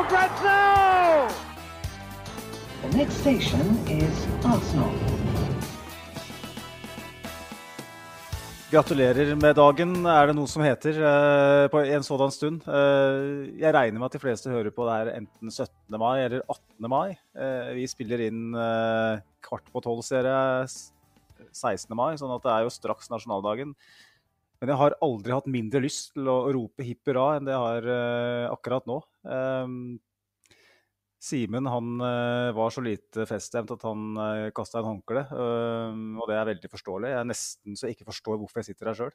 for grabs now! The next station is Arsenal. Gratulerer med dagen, er det noe som heter eh, på en sådan stund. Eh, jeg regner med at de fleste hører på det her enten 17. mai eller 18. mai. Eh, vi spiller inn eh, kvart på tolv, ser jeg, 16. mai, sånn at det er jo straks nasjonaldagen. Men jeg har aldri hatt mindre lyst til å rope hipp hurra enn det jeg har uh, akkurat nå. Um, Simen han uh, var så lite feststemt at han uh, kasta en håndkle. eh, og det er veldig forståelig. Jeg er nesten så jeg ikke forstår hvorfor jeg sitter her sjøl.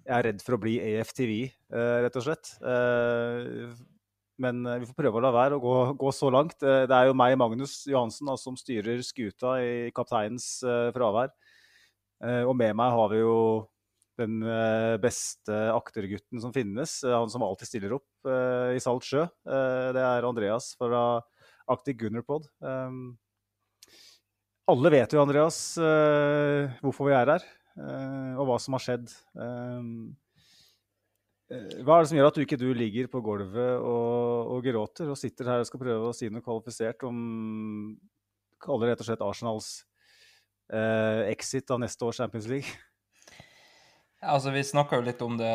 jeg er redd for å bli EFTV, eh, rett og slett. Eh, men eh, vi får prøve å la være å gå, gå så langt. Eh, det er jo meg, Magnus Johansen, som styrer skuta i kapteinens eh, fravær. Eh, og med meg har vi jo den eh, beste aktergutten som finnes. eh, Han som alltid stiller opp i Salt sjø. Det er Andreas fra Arctic Gunnerpod. Um, Alle vet jo, Andreas, hvorfor vi er her, og hva som har skjedd. Um, eh, Hva er det som gjør at du ikke du ligger på gulvet og, og gråter og sitter her og skal prøve å si noe kvalifisert om Kaller rett og slett Arsenals exit av neste års Champions League? Altså, Vi snakka jo litt om det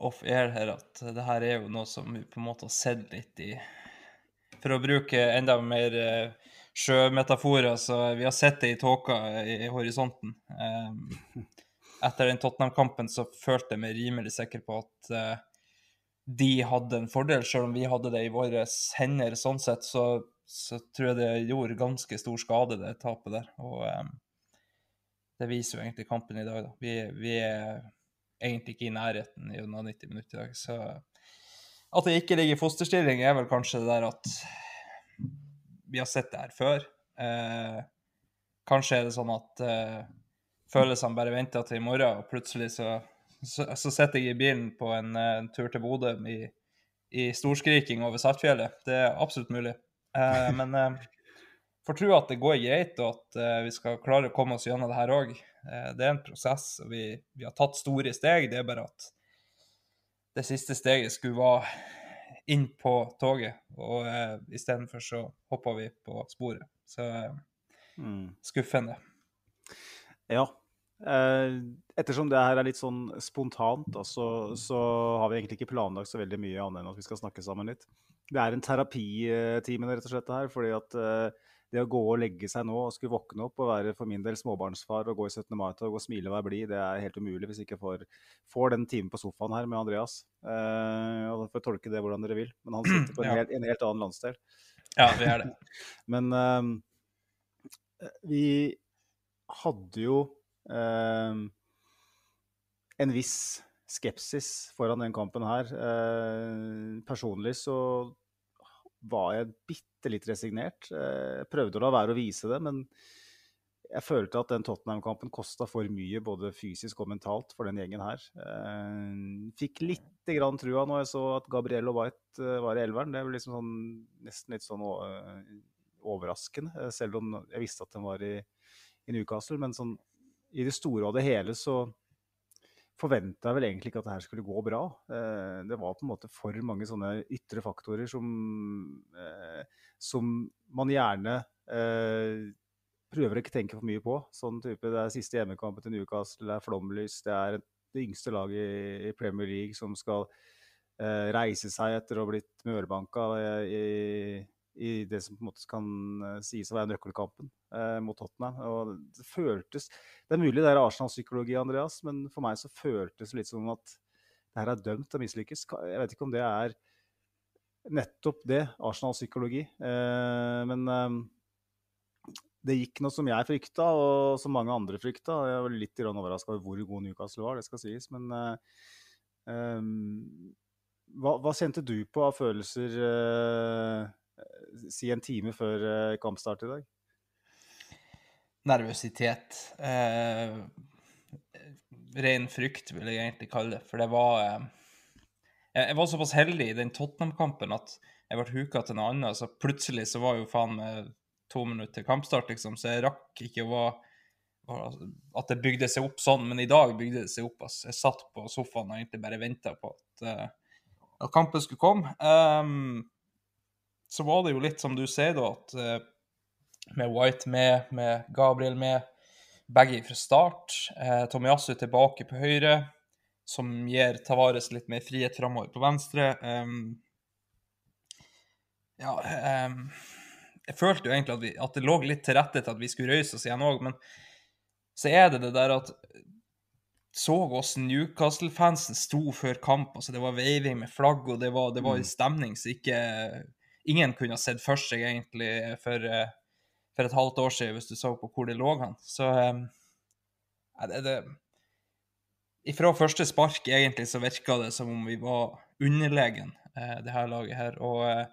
off-air her, at det her er jo noe som vi på en måte har sett litt i For å bruke enda mer eh, sjømetaforer, så vi har sett det i tåka i, horisonten. Eh, etter den Tottenham-kampen så følte jeg meg rimelig sikker på at eh, de hadde en fordel, selv om vi hadde det i våre hender. Sånn sett så, så tror jeg det gjorde ganske stor skade, det tapet der. Og eh, det viser jo egentlig kampen i dag, da. Vi, vi er egentlig ikke i nærheten gjennom 90 minutter i dag. Så at det ikke ligger i fosterstilling, er vel kanskje det der at vi har sett det her før. Eh, kanskje er det sånn at eh, følelsene bare venter til i morgen, og plutselig så, så, så sitter jeg i bilen på en, eh, en tur til Bodø i, i storskriking over Saltfjellet. Det er absolutt mulig. Eh, men eh, får tro at det går greit, og at uh, vi skal klare å komme oss gjennom det her òg. det er en prosess, og vi, vi har tatt store steg. Det er bare at det siste steget skulle være inn på toget, og uh, istedenfor så hoppa vi på sporet. Så eh, Mm. skuffende. Ja. Eh, ettersom det her er litt sånn spontant, da, så, så har vi egentlig ikke planlagt så veldig mye annet enn at vi skal snakke sammen litt. Det er en terapitime, rett og slett, det her. fordi at eh, det å gå og legge seg nå og skulle våkne opp og være for min del småbarnsfar og gå i 17. mai-tog og smile og være blid, det er helt umulig hvis jeg ikke får, får den timen på sofaen her med Andreas. Uh, og får tolke det hvordan dere vil. Men han sitter på en, Ja. helt, en helt annen landsdel. Ja, vi er det. Men uh, vi hadde jo uh, en viss skepsis foran den kampen her. Eh, personlig så var jeg bitte litt resignert. Jeg prøvde å la være å vise det, men jeg følte at den Tottenham-kampen kosta for mye, både fysisk og mentalt, for den gjengen her. Eh, fikk litt grann trua når jeg så at Gabriel og White eh, var i elveren. Det er liksom sånn, nesten litt sånn eh, overraskende, eh, selv om jeg visste at den var i, i Newcastle. Men sånn, i det store og det hele så forventa vel egentlig ikke at det her skulle gå bra. Eh, det var på en måte for mange sånne ytre faktorer som, eh, som man gjerne eh, prøver å ikke tenke for mye på. Sånn type, Det er siste hjemmekampen til Newcastle, det er flomlys, det er det yngste laget i, Premier League som skal reise seg etter å ha blitt mørbanka i, i det som på en måte kan eh, sies å være nøkkelkampen eh, mot Tottenham. Og det føltes Det er mulig det er Arsenal-psykologi, Andreas, men for meg så føltes det litt som at det her er dømt til å mislykkes. Jeg vet ikke om det er nettopp det, Arsenal-psykologi. Eh, men eh, det gikk noe som jeg frykta, og som mange andre frykta. Jeg var litt overraska over hvor god Newcastle var, det skal sies. Men eh, Um, hva, hva kjente du på av følelser eh, si en time før eh, kampstart i dag? Nervøsitet. Eh, ren frykt, vil jeg egentlig kalle det. For det var eh, Jeg var såpass heldig i den Tottenham-kampen at jeg ble huka til noe annet. Så plutselig så var jo faen meg to minutter til kampstart, liksom. Så jeg rakk ikke å være at det bygde seg opp sånn, men i dag bygde det seg opp. Altså. Jeg satt på sofaen og egentlig bare venta på at, uh, at, kampen skulle komme. Um, så var det jo litt som du sier, da, at uh, med White med, med Gabriel med, begge fra start. Eh, Tomiyasu tilbake på høyre, som gir Tavares litt mer frihet framover på venstre. Um, ja um, Jeg følte jo egentlig at, vi, at, det lå litt til rette til at vi skulle røyse oss igjen òg, men så er det det der at Så hvordan Newcastle-fansen sto før kamp. altså Det var veiving med flagg, og det var, det var en mm. stemning som ikke ingen kunne ha sett for seg egentlig for, for, et halvt år siden, hvis du så på hvor det lå han. Så ja, det, det Fra første spark egentlig så virka det som om vi var underlegen, eh, det her laget her. Og eh,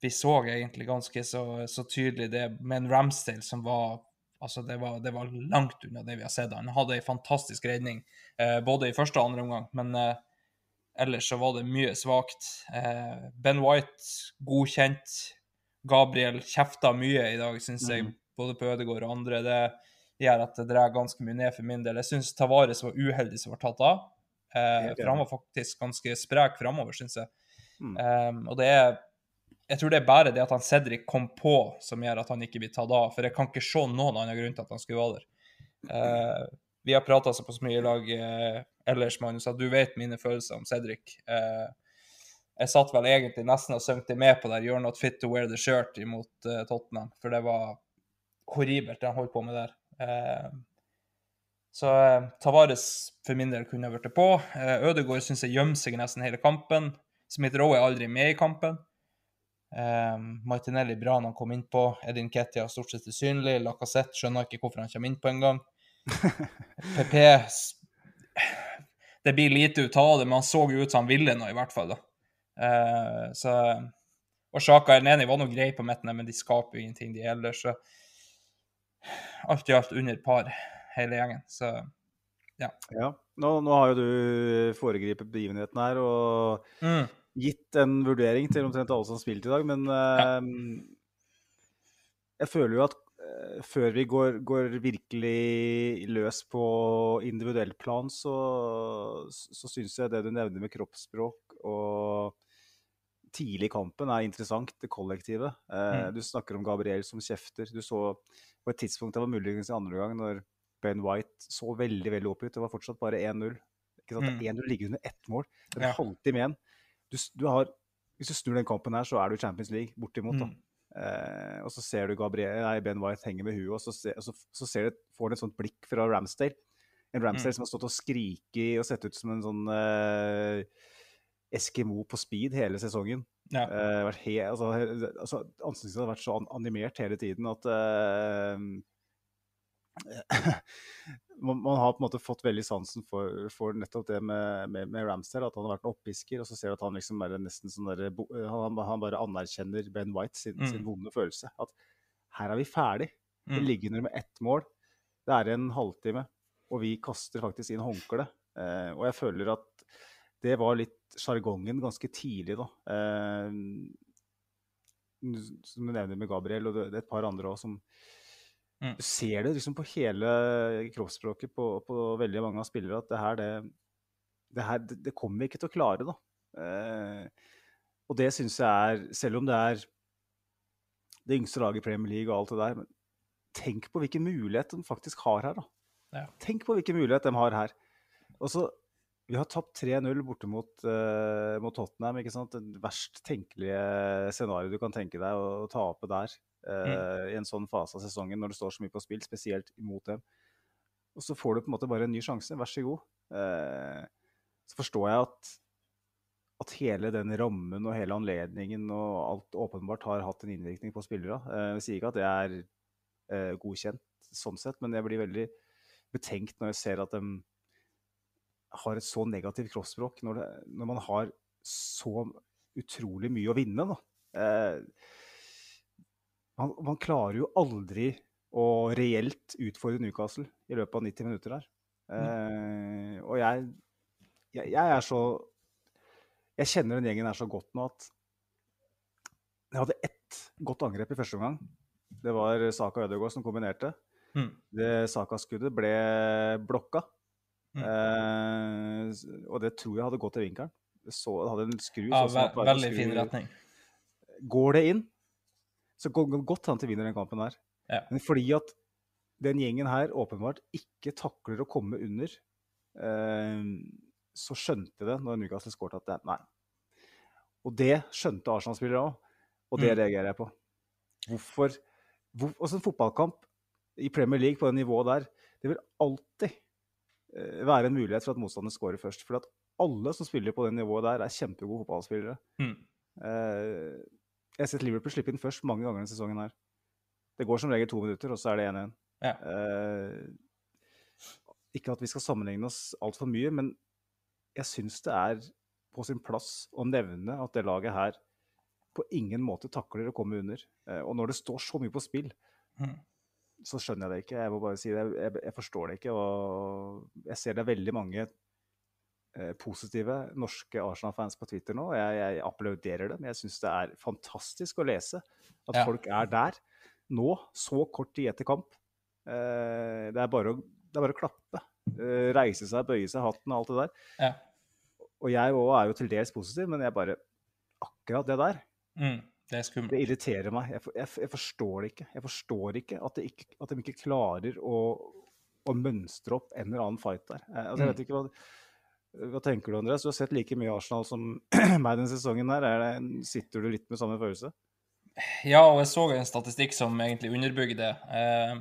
vi så egentlig ganske så, så tydelig det med en Ramsdale som var Altså, det var, det var, langt unna det vi har sett. Han hadde ei fantastisk redning eh, både i første og andre omgang, men eh, ellers så var det mye svakt. Eh, ben White godkjent. Gabriel kjefta mye i dag, syns jeg, mm. både på Ødegaard og andre. Det gjør at det drar ganske mye ned for min del. Jeg syns Tavares var uheldig som var tatt av. Eh, for han var faktisk ganske sprek framover, syns jeg. Mm. Um, og det er jeg tror det er bare det at han Cedric kom på som gjør at han ikke blir tatt av. For jeg kan ikke se noen annen grunn til at han skulle være der. Uh, vi har prata såpass mye i lag uh, ellers, Magnus, at du vet mine følelser om Cedric. Uh, jeg satt vel egentlig nesten og søngte med på der 'You're not fit to wear the shirt' imot Tottenham. For det var horribelt, det han holdt på med der. så Tavares for min del kunne ha blitt på. Ødegaard syns jeg gjemmer seg nesten hele kampen. Smith Roe er aldri med i kampen. Um, Martinelli bra når han kom innpå. Edin Ketia stort sett usynlig. Lacassette skjønner ikke hvorfor han kommer innpå engang. PP Det blir lite ut av det, men han så jo ut som han ville nå, i hvert fall. da. Uh, så, og Sjaka Elneni var nå grei på midten, men de skaper jo ingenting, de heller. Så alt i alt under par, hele gjengen. Så ja. ja. Nå, nå har jo du foregripet begivenheten her, og mm gitt en vurdering til omtrent alle som har spilt i dag, men ja. uh, jeg føler jo at før vi går, går, virkelig løs på individuell plan, så, så syns jeg det du nevner med kroppsspråk og tidlig i kampen er interessant, det kollektive. Eh, mm. Du snakker om Gabriel som kjefter. Du så på et tidspunkt det var muligens i andre gang, når Ben White så veldig veldig oppgitt. Det var fortsatt bare 1-0. Mm. 1-0 ligger under ett mål. Det er en ja. halvtime igjen du, du har, Hvis du snur den kampen her, så er du Champions League, bortimot. Mm. Eh, og så ser du Gabriel, nei, Ben White henge med huet, og så, ser, så, så ser du, får du et sånt blikk fra Ramsdale. En Ramsdale mm. som har stått og skriket og sett ut som en sånn eh, Eskimo på speed hele sesongen. Ja. Eh, he, altså, altså, Ansiktet har vært så animert hele tiden at eh, man, man, har på en måte fått veldig sansen for, for nettopp det med, med, med, Ramsdale. At han har vært en opphisker, Og så ser du at han liksom er nesten sånn der, han, han, bare anerkjenner Ben White sin, mm. sin, vonde følelse. At her er vi ferdig. Vi mm. ligger under med ett mål. Det er en halvtime, og vi kaster faktisk inn håndkleet. Eh, og jeg føler at det var litt sjargongen ganske tidlig, da. Eh, som du nevner med Gabriel, og det, det er et par andre òg som Mm. Du ser det liksom på hele kroppsspråket på, på veldig mange av spillere at det her, det, det her, det, kommer vi ikke til å klare, da. Eh, og det syns jeg er Selv om det er det yngste laget i Premier League og alt det der, men tenk på hvilken mulighet de faktisk har her, da. Ja. Tenk på hvilken mulighet de har her. Og så vi har tapt 3-0 borte mot, uh, mot, Tottenham. ikke sant? Det verst tenkelige scenarioet du kan tenke deg å, å tape der mm. Eh, i en sånn fase av sesongen når det står så mye på spill, spesielt imot dem. Og så får du på en måte bare en ny sjanse. Vær så god. Eh, så forstår jeg at, at hele den rammen og hele anledningen og alt åpenbart har hatt en innvirkning på spillere. Eh, jeg sier ikke at det er godkjent sånn sett, men jeg blir veldig betenkt når jeg ser at de har et så negativt kroppsspråk når, når man har så utrolig mye å vinne. Da. Eh, man, man, klarer jo aldri å reelt utfordre Newcastle i løpet av 90 minutter her. Eh, og jeg, jeg, jeg, er så Jeg kjenner den gjengen her så godt nå at jeg hadde ett godt angrep i første omgang. Det var Saka Ødegaard som kombinerte. Mm. Det Saka-skuddet ble blokka. Mm. Eh, og det tror jeg hadde gått i vinkelen. Så, det hadde en skru. Ja, ve veldig skru. fin retning. Går det inn, så går det godt an til vinner den kampen her. Ja. Men fordi at den gjengen her åpenbart ikke takler å komme under, eh, så skjønte det når Newcastle skåret at det, nei. Og det skjønte Arsenal-spillere òg, og det mm. reagerer jeg på. Hvorfor hvor, Også en fotballkamp i Premier League på det nivået der, det vil alltid eh, være en mulighet for at motstander skårer først. For at alle som spiller på det nivået der, er kjempegode fotballspillere. Mm. Eh, jeg har sett Liverpool slippe inn først mange ganger denne sesongen her. Det går som regel to minutter, og så er det 1-1. Ja. Eh, ikke at vi skal sammenligne oss altfor mye, men jeg syns det er på sin plass å nevne at det laget her på ingen måte takler å komme under. Eh, og når det står så mye på spill, mm. så skjønner jeg det ikke. Jeg må bare si det. Jeg, jeg forstår det ikke. Og jeg ser det er veldig mange positive norske Arsenal-fans på Twitter nå. Jeg, jeg applauderer dem. Jeg syns det er fantastisk å lese at ja. folk er der nå, så kort tid etter kamp. Eh, det, er bare å, det er bare å klappe. Eh, reise seg, bøye seg, hatten og alt det der. Ja. Og jeg òg er jo til dels positiv, men jeg bare Akkurat det der Mm, det er. Det irriterer meg. Jeg, jeg, jeg, forstår det ikke. Jeg forstår ikke at, ikke, at de ikke klarer å, å, mønstre opp en eller annen fight der. Eh, altså, jeg vet mm. ikke hva, hva tenker du, Andreas? Du har sett like mye Arsenal som meg denne sesongen. her. Det, sitter du litt med samme følelse? Ja, og jeg så en statistikk som egentlig underbygde det, eh,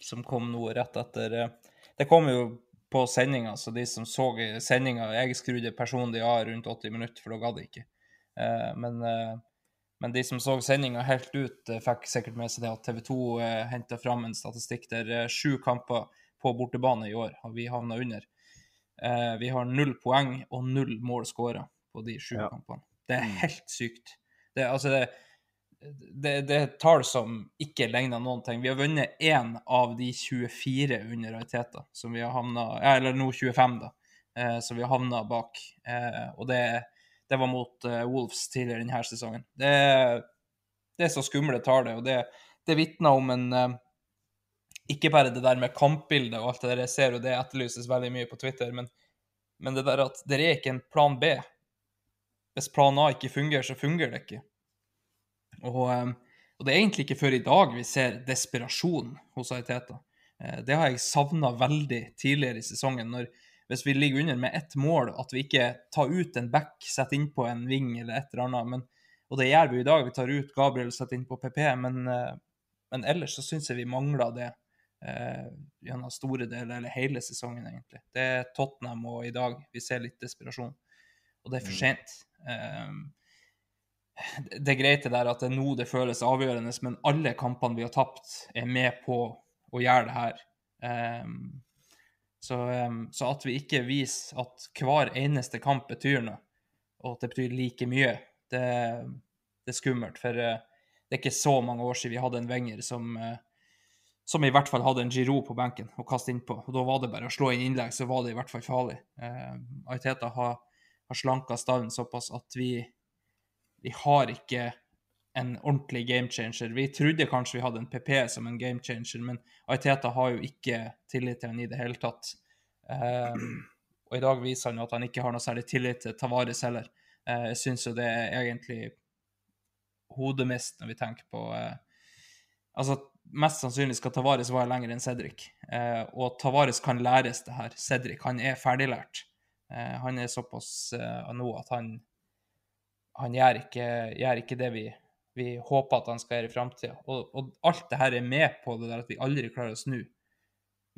som kom nå rett etter eh, Det kom jo på sendinga, så de som så sendinga Jeg skrudde personlig av rundt 80 minutter, for da gadd jeg ikke. Eh, men eh, men de som så sendinga helt ut, eh, fikk sikkert med seg det at TV 2 eh, henta fram en statistikk der eh, sju kamper på bortebane i år har vi havna under. Eh, vi har null poeng og null mål skåra på de sju ja. kampene. Det er mm. helt sykt. Det, altså det, det, det er tall som ikke ligner noen ting. Vi har vunnet én av de 24 under Ariteta, som vi har havna Eller nå 25, da, eh, som vi har havna bak. Eh, og det det var mot Wolves tidligere denne sesongen. Det, det er så skumle tall, og det, det vitner om en Ikke bare det der med kampbildet og alt det der jeg ser, og det etterlyses veldig mye på Twitter, men, men det der at det er ikke en plan B. Hvis plan A ikke fungerer, så fungerer det ikke. Og, um, og det er egentlig ikke før i dag vi ser desperasjon hos Ariteta. Uh, det har jeg savna veldig tidligere i sesongen. når hvis vi ligger under med ett mål, at vi ikke tar ut en back, setter innpå en ving eller et eller annet. Men, og det gjør vi i dag. Vi tar ut Gabriel og setter innpå PP. Men, eh, men ellers så syns jeg vi mangler det eh, gjennom store deler, eller hele sesongen, egentlig. Det er Tottenham og i dag vi ser litt desperasjon. Og det er for mm. sent. Um, det er greit det der at det er nå det føles avgjørende, men alle kampene vi har tapt, er med på å gjøre det her. Um, så, så, at vi ikke viser at hver eneste kamp betyr noe, og at det betyr like mye, det, det er skummelt. For det er ikke så mange år siden vi hadde en Wenger som, som i hvert fall hadde en Giro på benken å kaste innpå. Da var det bare å slå inn innlegg, så var det i hvert fall farlig. Eh, Ariteta har, har slanka stallen såpass at vi, vi har ikke en ordentlig game changer. Vi trodde kanskje vi hadde en PP som en game changer, men Ariteta har jo ikke tillit til han i det hele tatt. Eh, og i dag viser han jo at han ikke har noe særlig tillit til Tavares heller. Eh, jeg syns jo det er egentlig hodemist når vi tenker på uh, Altså, mest sannsynlig skal Tavares være lenger enn Cedric. Eh, og Tavares kan læres det her. Cedric, han er ferdiglært. han er såpass nå at han han gjør ikke, gjør ikke det vi vi håper at han skal gjøre i framtida. Og, og, alt det her er med på det der at vi aldri klarer å snu.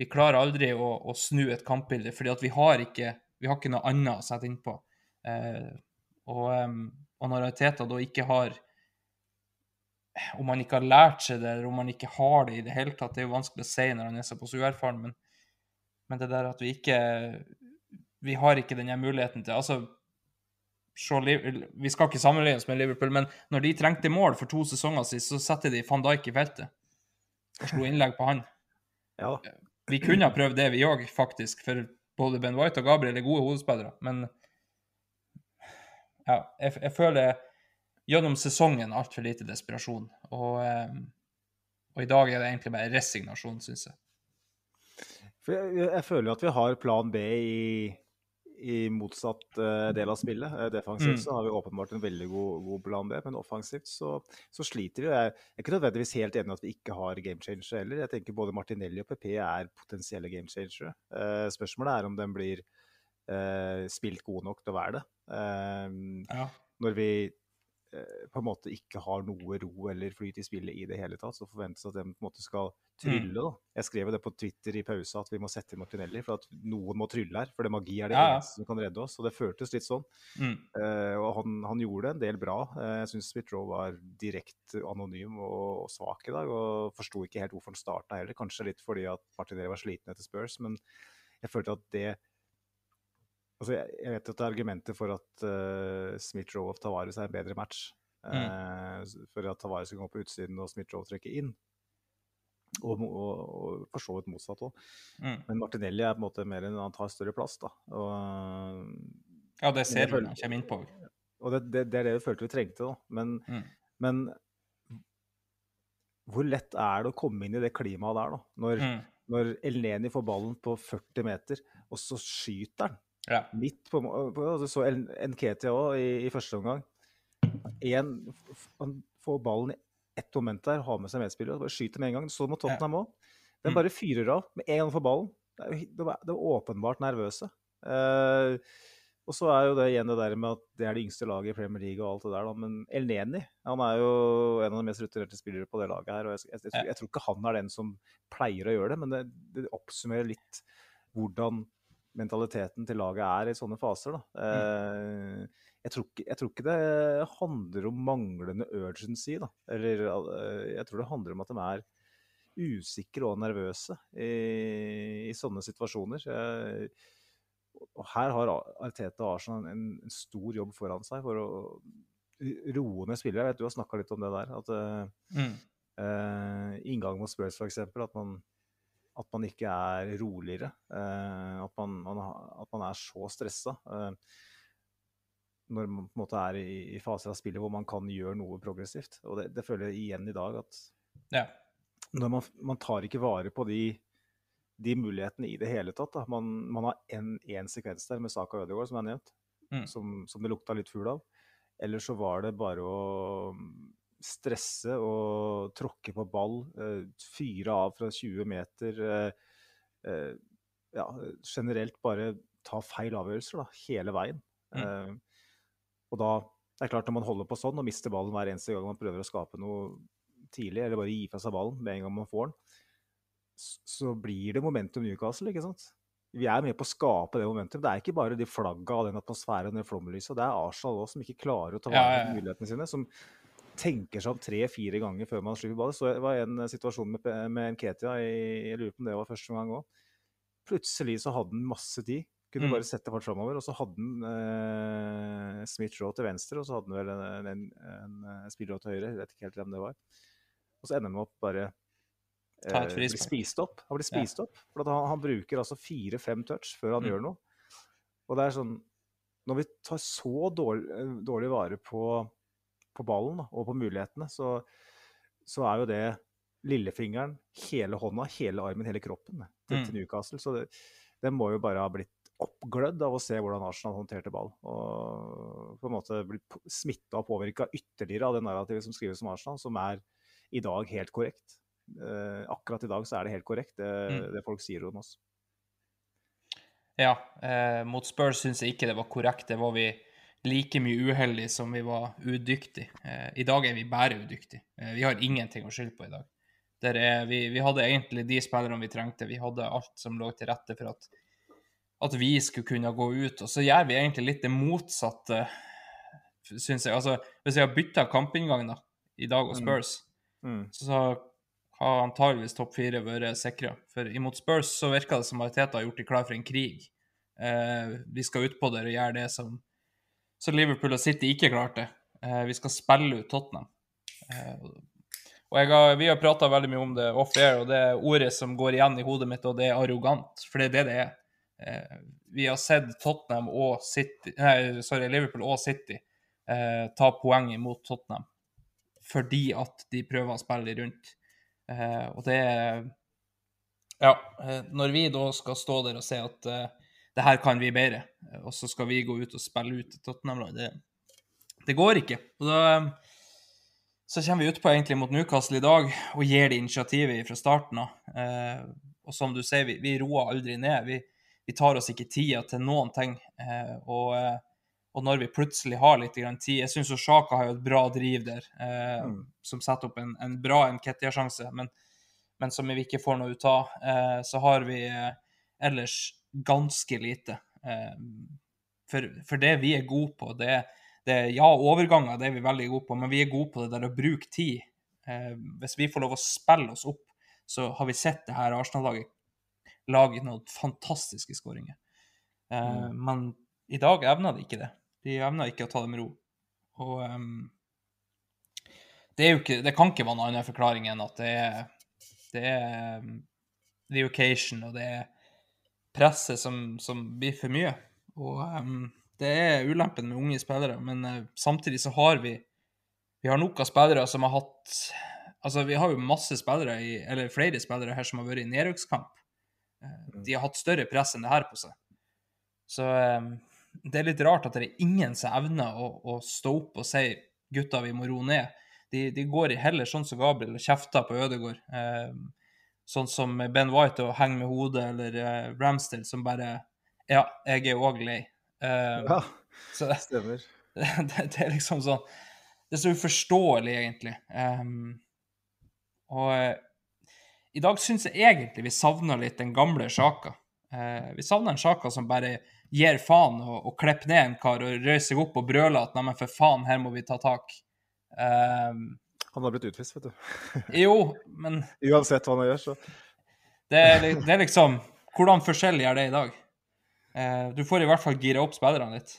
Vi klarer aldri å, å snu et kampbilde, fordi vi har ikke, vi har ikke noe annet å sette innpå. Eh, og, um, og når Teta da ikke har Om han ikke har lært seg det, eller om han ikke har det i det hele tatt, det er jo vanskelig å si når han er såpass uerfaren, men, men det der at vi ikke vi har ikke denne muligheten til Altså, vi skal ikke sammenlignes oss med Liverpool, men når de trengte mål for to sesonger siden, så setter de van Dijk i feltet og slo innlegg på han. Ja, Vi kunne ha prøvd det, vi òg, faktisk, for både Ben White og Gabriel er gode hodespillere, men ja, jeg, jeg føler gjennom sesongen altfor lite desperasjon, og, eh, og i dag er det egentlig bare resignasjon, syns jeg. For jeg, jeg føler jo at vi har plan B i, i motsatt eh, del av spillet. Eh, defensivt Mm. så har vi åpenbart en veldig god, god plan B, men offensivt så, så sliter vi. Jeg, er ikke nødvendigvis helt enig i at vi ikke har game changer heller. Jeg tenker både Martinelli og PP er potensielle game changere. Eh, spørsmålet er om den blir spilt god nok til å være det. Eh, Ja. når vi på en måte ikke har noe ro eller flyt i spillet i det hele tatt, så forventes at de på en måte skal trylle. da. Jeg skrev jo det på Twitter i pausa at vi må sette inn Martinelli, for at noen må trylle her. For det magi er det Ja, ja. eneste som kan redde oss. Og det føltes litt sånn. Mm. Uh, og han, han gjorde en del bra. Uh, jeg syns Smith-Roe var direkte anonym og, og svak i dag. Og forsto ikke helt hvorfor han starta heller. Kanskje litt fordi at Martinelli var sliten etter Spurs, men jeg følte at det Altså, jeg, jeg vet at det er argumenter for at uh, Smith-Roe og Tavares er en bedre match. Eh, for at Tavares skal gå på utsiden og Smith-Roe trekke inn. Og, og, og for så vidt motsatt òg. Mm. Men Martinelli er på en måte mer enn han tar større plass. da. Og, Ja, det ser du når han kommer innpå. og det, det, det er det vi følte vi trengte. da. Men, Mm. men hvor lett er det å komme inn i det klimaet der, da? Når, Mm. når Elneni får ballen på 40 meter, og så skyter han Ja. midt på, på altså, Så Nketia òg i, i første omgang. En, han får ballen i ett moment der, har med seg medspillere og bare skyter med en gang. Så må Tottenham òg. Den Mm. bare fyrer av med en gang han får ballen. Det er, det er, de er åpenbart nervøse. Uh, og så er jo det igjen det der med at det er det yngste laget i Premier League og alt det der, da. Men El Neni han er jo en av de mest rutinerte spillere på det laget her. og jeg, jeg, jeg, tror- jeg tror ikke han er den som pleier å gjøre det, men det, det oppsummerer litt hvordan mentaliteten til laget er i sånne faser. Da. Eh, jeg, tror ikke, jeg tror ikke det handler om manglende urgency, da. Eller eh, jeg tror det handler om at de er usikre og nervøse i, i sånne situasjoner. Jeg, og her har Arteta og Arsenal en, en stor jobb foran seg for å roe ned spillere. Jeg vet du har snakka litt om det der. At eh, Mm. uh, inngang mot Spurs f.eks. At, man- at man ikke er roligere. eh, at, man, man, at man er så stressa. eh, når man på en måte er i, i faser av spillet hvor man kan gjøre noe progressivt. Og det, det føler jeg igjen i dag at ja. når man, man tar ikke vare på de, de mulighetene i det hele tatt. Da. Man, man har én sekvens der med Saka Ødegaard, som er nevnt, Mm. som, som det lukta litt fugl av. Eller så var det bare å stresse og tråkke på ball, eh, fyre av fra 20 meter. Eh, eh, ja, generelt bare ta feil avgjørelser da, hele veien. Mm. Og da det er klart Når man holder på sånn og mister ballen hver eneste gang man prøver å skape noe tidlig, eller bare gi fra seg ballen med en gang man får den, så blir det momentum Newcastle, ikke sant? Vi er med på å skape det momentum. Det er ikke bare de flagga og den atmosfæren og det flomlyset. Det er Arsenal også som ikke klarer å ta vare på mulighetene sine. Som tenker seg om tre-fire ganger før man slipper ballen. Så det var en eh, situasjon med, med Nketia, i, jeg lurer på om det var første gang òg. Plutselig så hadde han masse tid. Kunne Mm. bare sette fart framover. Og så hadde han eh, Smith Roe til venstre, og så hadde han vel en, en, en, en spiller til høyre. Jeg vet ikke helt hvem det var. Og så ender han opp bare eh, blir spist opp. Han blir spist opp. For at han, han bruker altså fire-fem touch før han Mm. gjør noe. Og det er sånn Når vi tar så dårlig, eh, dårlig vare på, på ballen da, og på mulighetene, så, så er jo det lillefingeren, hele hånda, hele armen, hele kroppen til, Mm. til Newcastle. Så det, det må jo bare ha blitt oppglødd av å se hvordan Arsenal håndterte ball. Og på en måte blitt smitta og påvirka ytterligere av det narrativet som skrives om Arsenal, som er i dag helt korrekt. Eh, akkurat i dag så er det helt korrekt, det, Mm. det folk sier om oss. Ja, eh, mot Spurs syns jeg ikke det var korrekt. Det var vi like mye uheldige som vi var udyktige. Eh, I dag er vi bare udyktige. Eh, vi har ingenting å skylde på i dag. Der er, vi, vi hadde egentlig de spillerne vi trengte. Vi hadde alt som lå til rette for at, at vi skulle kunne gå ut. Og så gjør vi egentlig litt det motsatte, syns jeg. Altså, hvis jeg har bytta kampinngang da, i dag og Mm. Spurs, Mm. så har antageligvis topp fire vært sikra. For imot Spurs så virker det som Mariteta har gjort de klar for en krig. Eh, vi skal ut på det og gjøre det som, som Liverpool og City ikke klarte. Eh, vi skal spille ut Tottenham. Eh, og har, Vi har prata veldig mye om det off-air, og det ordet som går igjen i hodet mitt, og det er arrogant. For det er det det er. Eh, vi har sett Tottenham og City, nei, sorry, Liverpool og City eh, ta poeng imot Tottenham fordi at de prøver å spille rundt. Og det er Ja, når vi da skal stå der og se at det her kan vi bedre, og så skal vi gå ut og spille ut Tottenham-lag, det, det går ikke. Og da så kommer vi utpå egentlig mot Newcastle i dag og gir det initiativet fra starten av. Eh, og som du sier, vi, vi roer aldri ned. Vi, vi, tar oss ikke tida til noen ting. Eh, og, eh, og, når vi plutselig har litt grann tid Jeg syns Sjaka har jo et bra driv der, eh, mm. som setter opp en, en bra Nketia-sjanse, men, men, som vi ikke får noe ut av. Eh, så har vi eh, ellers ganske lite. For, for, det vi er gode på, det er det, ja, overganger det er vi veldig gode på, men vi er gode på det der å bruke tid. Eh, hvis vi får lov å spille oss opp, så har vi sett det her Arsenal-laget lage noen fantastiske skåringer. Eh, mm. Men i dag evner de ikke det. De evner ikke å ta det med ro. Og um, det, ikke, det kan ikke være noen annen forklaring enn at det er, det er the occasion og det er presset som, som blir for mye. Og um, det er ulempen med unge spillere, men uh, samtidig så har vi vi har nok av spillere som har hatt Altså, vi har jo masse spillere, i, eller flere spillere her som har vært i nedrykkskamp. Uh, de har hatt større press enn det her på seg. Så um, det er litt rart at det er ingen som evner å, å stå opp og si gutta, vi må roe ned. De, de, går heller sånn som Gabriel og kjefter på Ødegård. Um, sånn som Ben White og henger med hodet, eller uh, Ramsdale som bare Ja, jeg er òg lei. Uh, ja, så, stemmer. Det, det, er liksom sånn Det er så uforståelig, egentlig. Um, og uh, i dag syns jeg egentlig vi savner litt den gamle Sjaka. Uh, vi savner en Sjaka som bare gir faen og, og klipper ned en kar og røyser seg opp og brøler at 'neimen, for faen, her må vi ta tak'. Um, han har blitt utvist, vet du. jo, men Uansett hva han gjør, så det er, det er liksom Hvordan forskjellig er det i dag? Eh, du får i hvert fall gira opp spillerne litt.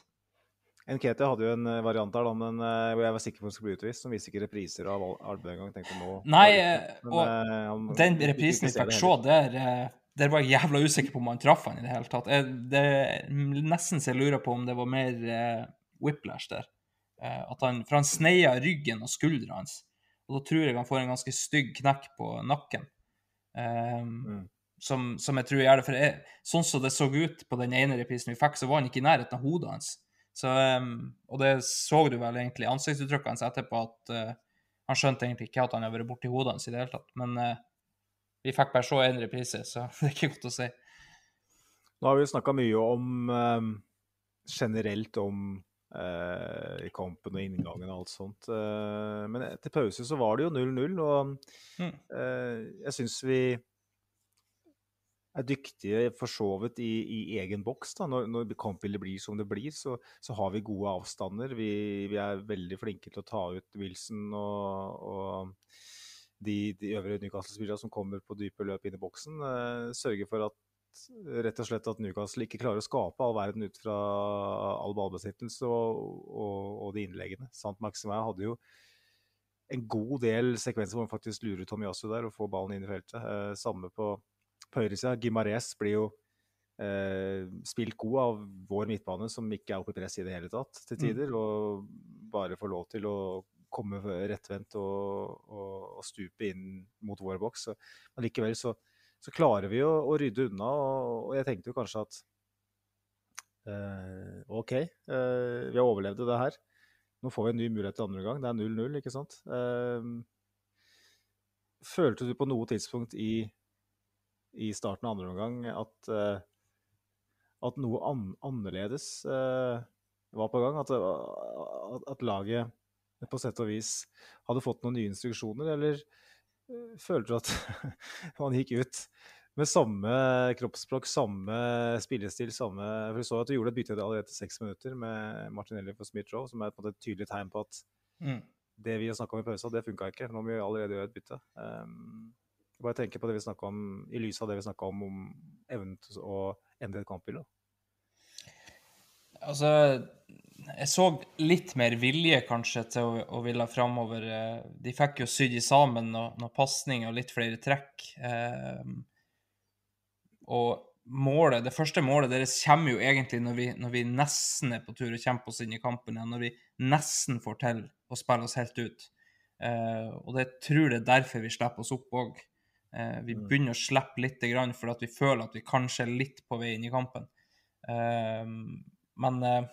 Nkete hadde jo en eh, variant der, da, men uh, jeg var sikker på at hun skulle bli utvist. Som viste ikke repriser av Albu engang. Nei, men, og han, den reprisen vi fikk se, der, der var jeg jævla usikker på om han traff han i det hele tatt. Jeg, det nesten så jeg lurer på om det var mer uh, whiplash der. at han, For han sneia ryggen og skuldra hans. Og da tror jeg han får en ganske stygg knekk på nakken. Um, mm som, som, jeg tror gjør det. For jeg, sånn som det så ut på den ene reprisen vi fikk, så var han ikke i nærheten av hodet hans. Så, um, og det så du vel egentlig i ansiktsuttrykket hans etterpå, at uh, han skjønte egentlig ikke at han hadde vært borti hodet hans i det hele tatt. Men uh, vi fikk bare se én reprise, så det er ikke godt å si. Nå har vi snakka mye om um, generelt om i kampen og inngangen og alt sånt. Uh, men etter pause så var det jo 0-0, og mm. uh, jeg syns vi er dyktige for så vidt i, i, egen boks. da, Når, når kampbildet blir som det blir, så, så har vi gode avstander. Vi, vi, er veldig flinke til å ta ut Wilson og, og de, de øvrige Newcastle-spillerne som kommer på dype løp inn i boksen. Eh, sørger for at rett og slett at Newcastle ikke klarer å skape all verden ut fra all ballbesittelse og, og, og, de innleggene. Sant Maxime hadde jo en god del sekvenser hvor han faktisk lurer Tomiyasu der og får ballen inn i feltet. Eh, samme på på høyresida. Gimares blir jo eh, spilt god av vår midtbane, som ikke er oppe i press i det hele tatt til mm. tider. Mm. Og bare får lov til å komme rettvendt og, og, og stupe inn mot vår boks. Men likevel så, så klarer vi å, å rydde unna, og, og, jeg tenkte jo kanskje at eh, OK, eh, vi har overlevd det her. Nå får vi en ny mulighet til andre gang. Det er 0-0, ikke sant? Eh, følte du på noe tidspunkt i i starten av andre omgang at, uh, at noe an annerledes uh, var på gang? At, at, at, laget på sett og vis hadde fått noen nye instruksjoner, eller følte du at man gikk ut med samme kroppsspråk, samme spillestil, samme For vi så at du gjorde et bytte allerede etter seks minutter med Martinelli for Smith-Roe, som er på en måte et tydelig tegn på at mm. det vi har snakka om i pausen, det funka ikke. Nå må vi allerede gjøre et bytte. Um, bare tenke på det vi om, i lys av det vi snakka om, om evnen til å endre et kampbilde. Altså, jeg så litt mer vilje kanskje til å, å ville framover. Eh, De fikk jo sydd sammen noen, noe pasninger og litt flere trekk. Eh, og målet, det første målet deres kommer jo egentlig når vi, når vi nesten er på tur og kjemper oss inn i kampen igjen. Når vi nesten får til å spille oss helt ut. Eh, og det tror jeg er derfor vi slipper oss opp òg. Eh, vi Mm. begynner å slippe litt fordi vi føler at vi kanskje er litt på vei inn i kampen. Men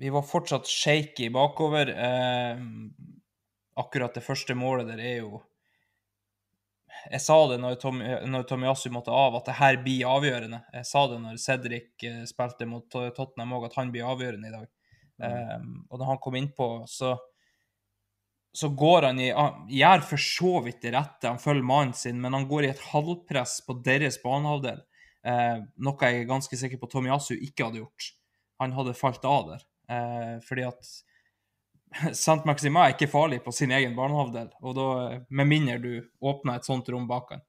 vi var fortsatt shaky bakover. Eh, akkurat det første målet der er jo Jeg sa det når, Tom, når Tomiyasu måtte av, at det her blir avgjørende. Jeg sa det når Cedric eh, spilte mot Tottenham òg, at han blir avgjørende i dag. Eh, og når han kom innpå, så så går han i Han gjør for så vidt det rette, han følger mannen sin, men han går i et halvpress på deres banehalvdel. Eh, noe jeg er ganske sikker på Tomiyasu ikke hadde gjort. Han hadde falt av der. Eh, fordi at Sant Maxima er ikke farlig på sin egen banehalvdel, og da, med mindre du åpner et sånt rom bak han.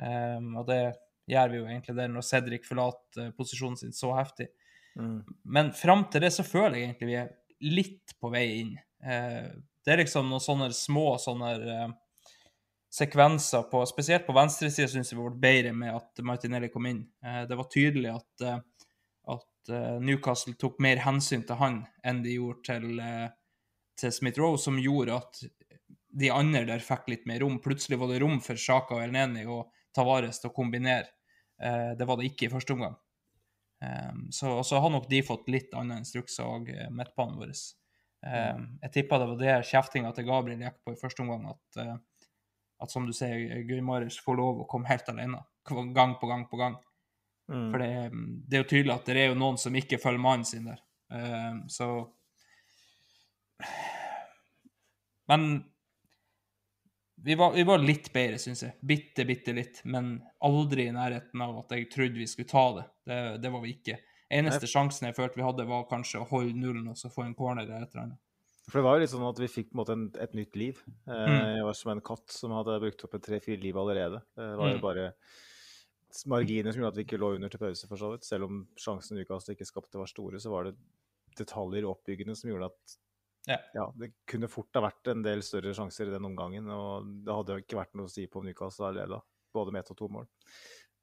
Eh, og det gjør vi jo egentlig der når Cedric forlater eh, posisjonen sin så heftig. Mm. Men fram til det så føler jeg egentlig vi er litt på vei inn. Eh, det er liksom noen sånne små sånne eh, sekvenser på Spesielt på venstresida syns jeg vi ble bedre med at Martinelli kom inn. Eh, det var tydelig at, Newcastle tok mer hensyn til han enn de gjorde til, eh, til Smith-Roe, som gjorde at de andre der fikk litt mer rom. Plutselig var det rom for Sjaka og Elneni og Tavares til å kombinere. Eh, det var det ikke i første omgang. Så, så har nok de fått litt andre instrukser og uh, midtbanen vår. Um, jeg tippa det var det kjeftinga til Gabriel gikk på i første omgang, at, at som du sier, Guri Marius får lov å komme helt alene. Gang på gang på gang. Mm. For det, det er jo tydelig at det er jo noen som ikke følger mannen sin der. Uh, så Men vi var, vi var litt bedre, syns jeg. Bitte, bitte litt. Men aldri i nærheten av at jeg trodde vi skulle ta det. Det, det var vi ikke. Eneste sjansen jeg følte vi hadde, var kanskje å holde nullen og så få en corner eller et eller annet. For det var jo litt sånn at vi fikk på en måte en, et nytt liv. Eh, Mm. Jeg var som en katt som hadde brukt opp en tre-fire liv allerede. Eh, Det var jo Mm. bare marginer som gjorde at vi ikke lå under til pause, for så vidt. Selv om sjansen Newcastle ikke skapte var store, så var det detaljer oppbyggende som gjorde at Ja. det kunne fort ha vært en del større sjanser i den omgangen. Og det hadde jo ikke vært noe å si på om Newcastle hadde leda, både med ett og to mål.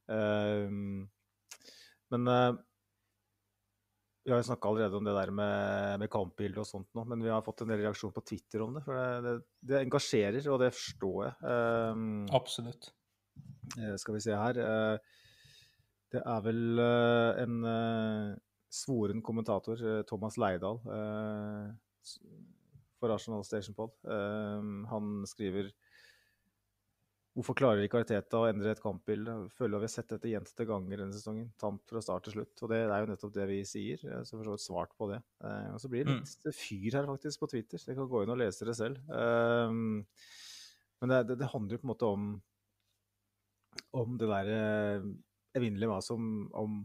Um, men uh, vi har jo snakka allerede om det der med, med kampbilde og sånt nå, men vi har fått en del reaksjon på Twitter om det. For det, det, det engasjerer, og det forstår jeg. Um, Absolutt. Eh, skal vi se her. eh, Det er vel eh, en svoren kommentator, Thomas Leidal, for Arsenal Station Pod. Han skriver Hvorfor klarer ikke Arteta å endre et kampbilde? Føler vi har sett dette gjentatte ganger denne sesongen. Tamp fra start til slutt. Og det er jo nettopp det vi sier. Så for så vidt svart på det. Eh, Og så blir det litt fyr her faktisk på Twitter. Dere kan gå inn og lese det selv. Men det, det, det handler jo på en måte om om det der eh, evinnelige hva om, om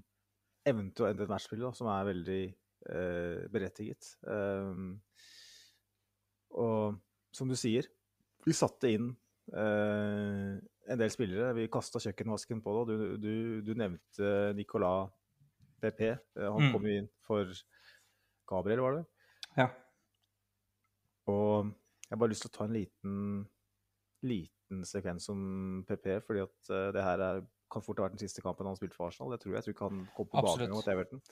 evnen til å endre et matchbilde, som er veldig eh, berettiget. Um, og som du sier, vi satte inn eh, en del spillere. Vi kasta kjøkkenvasken på det. Du, du, du nevnte Nicolas PP. Eh, han Mm. kom jo inn for Gabriel, var det? Ja. Og jeg har bare lyst til å ta en liten, liten sekvens om PP, fordi at eh, det her er, kan fort ha vært den siste kampen han har spilt for Arsenal. Det tror jeg. Jeg tror ikke han kom på banen mot Everton.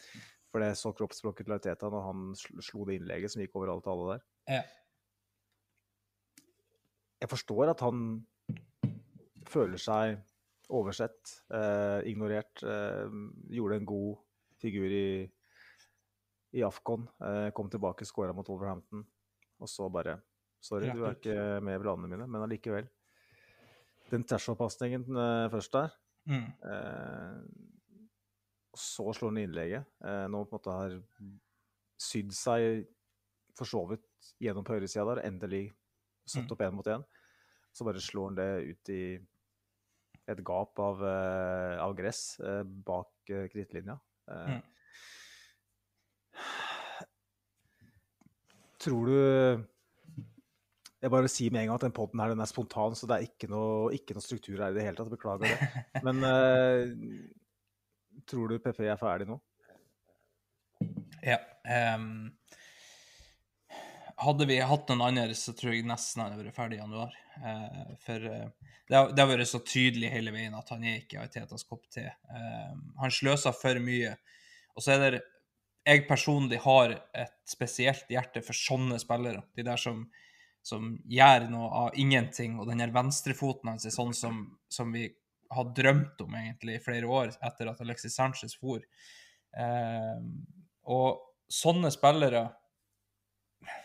For det så kroppsspråket til Arteta når han slo det innlegget som gikk over alle alle der. Ja. Jeg forstår at han føler seg oversett, eh, ignorert. Eh, gjorde en god figur i, i Afcon. Eh, kom tilbake, skåra mot Wolverhampton. Og så bare Sorry, du er ikke med i planene mine, men allikevel. Den Trashov-pasningen eh, først der. Mm. Eh, så slår han innlegget. Eh, nå på en måte har sydd seg for så vidt gjennom på høyresida der, endelig satt Mm. opp én mot én. Så bare slår han det ut i et gap av, eh, av gress eh, bak uh, krittlinja. Mm. Tror du Jeg bare sier med en gang at den poden her den er spontan, så det er ikke noe, ikke noe struktur her i det hele tatt. Beklager det. Men uh, tror du PP er ferdig nå? Ja. Um, hadde vi hatt noen andre, så tror jeg nesten han hadde vært ferdig i januar. Uh, for uh, det, har, det har vært så tydelig hele veien at han er ikke Aitetas kopp te. Uh, han sløser for mye. Og så er det Jeg personlig har et spesielt hjerte for sånne spillere. De der som, som gjør noe av ingenting, og den her venstrefoten hans er sånn som, som vi har drømt om egentlig i flere år etter at Alexis Sanchez for. Eh, og sånne spillere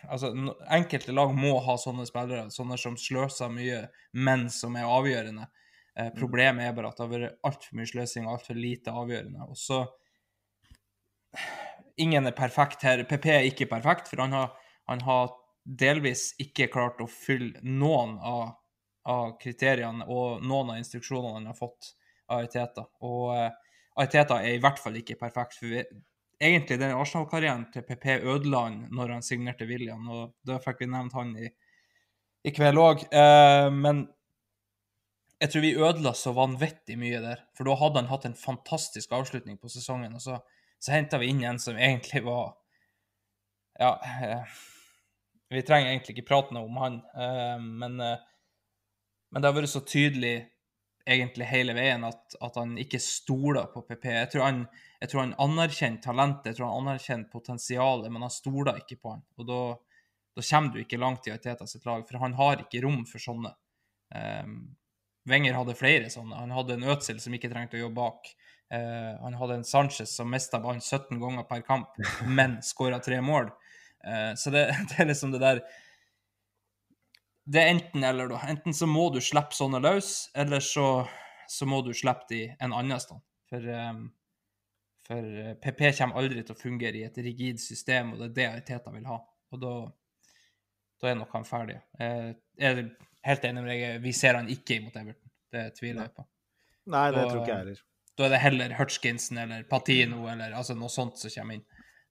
altså, Enkelte lag må ha sånne spillere, sånne som sløser mye, men som er avgjørende. Eh, problemet er bare at det har vært altfor mye sløsing og altfor lite avgjørende. Og så Ingen er perfekt her. PP er ikke perfekt, for han har, han har delvis ikke klart å fylle noen av, av kriteriene og noen av instruksjonene han har fått av Aiteta. Og uh, Aiteta er i hvert fall ikke perfekt. for vi, egentlig den Arsenal-karrieren til PP ødela han når han signerte William, og da fikk vi nevnt han i, i kveld òg. Eh, men jeg tror vi ødela så vanvittig mye der, for da hadde han hatt en fantastisk avslutning på sesongen, og så, så henta vi inn en som egentlig var Ja, eh, vi trenger egentlig ikke prate noe om han, eh, men, eh, men det har vært så tydelig egentlig hele veien at, at han ikke stoler på PP. Jeg tror han, jeg tror han anerkjenner talentet, jeg tror han anerkjenner potensialet, men han stoler ikke på han. Og da, da kommer du ikke langt i Aiteta sitt lag, for han har ikke rom for sånne. Um, Wenger hadde flere sånne. Han hadde en Ødsel som ikke trengte å jobbe bak. Eh, han hadde en Sanchez som mista ballen 17 ganger per kamp, men skåra tre mål. Eh, så det, det er liksom det der Det er enten-eller, da. Enten så må du slippe sånne løs, eller så, så må du slippe de en annen sted. For, eh, for eh, PP kommer aldri til å fungere i et rigid system, og det er det Ariteta vil ha. Og da, da er nok han ferdig. Eh, jeg er helt enig med deg, vi ser han ikke imot Everton. Det tviler jeg på. Nei, det Da- tror ikke jeg heller. Da er det heller Hutchinson eller Patino eller altså noe sånt som kommer inn.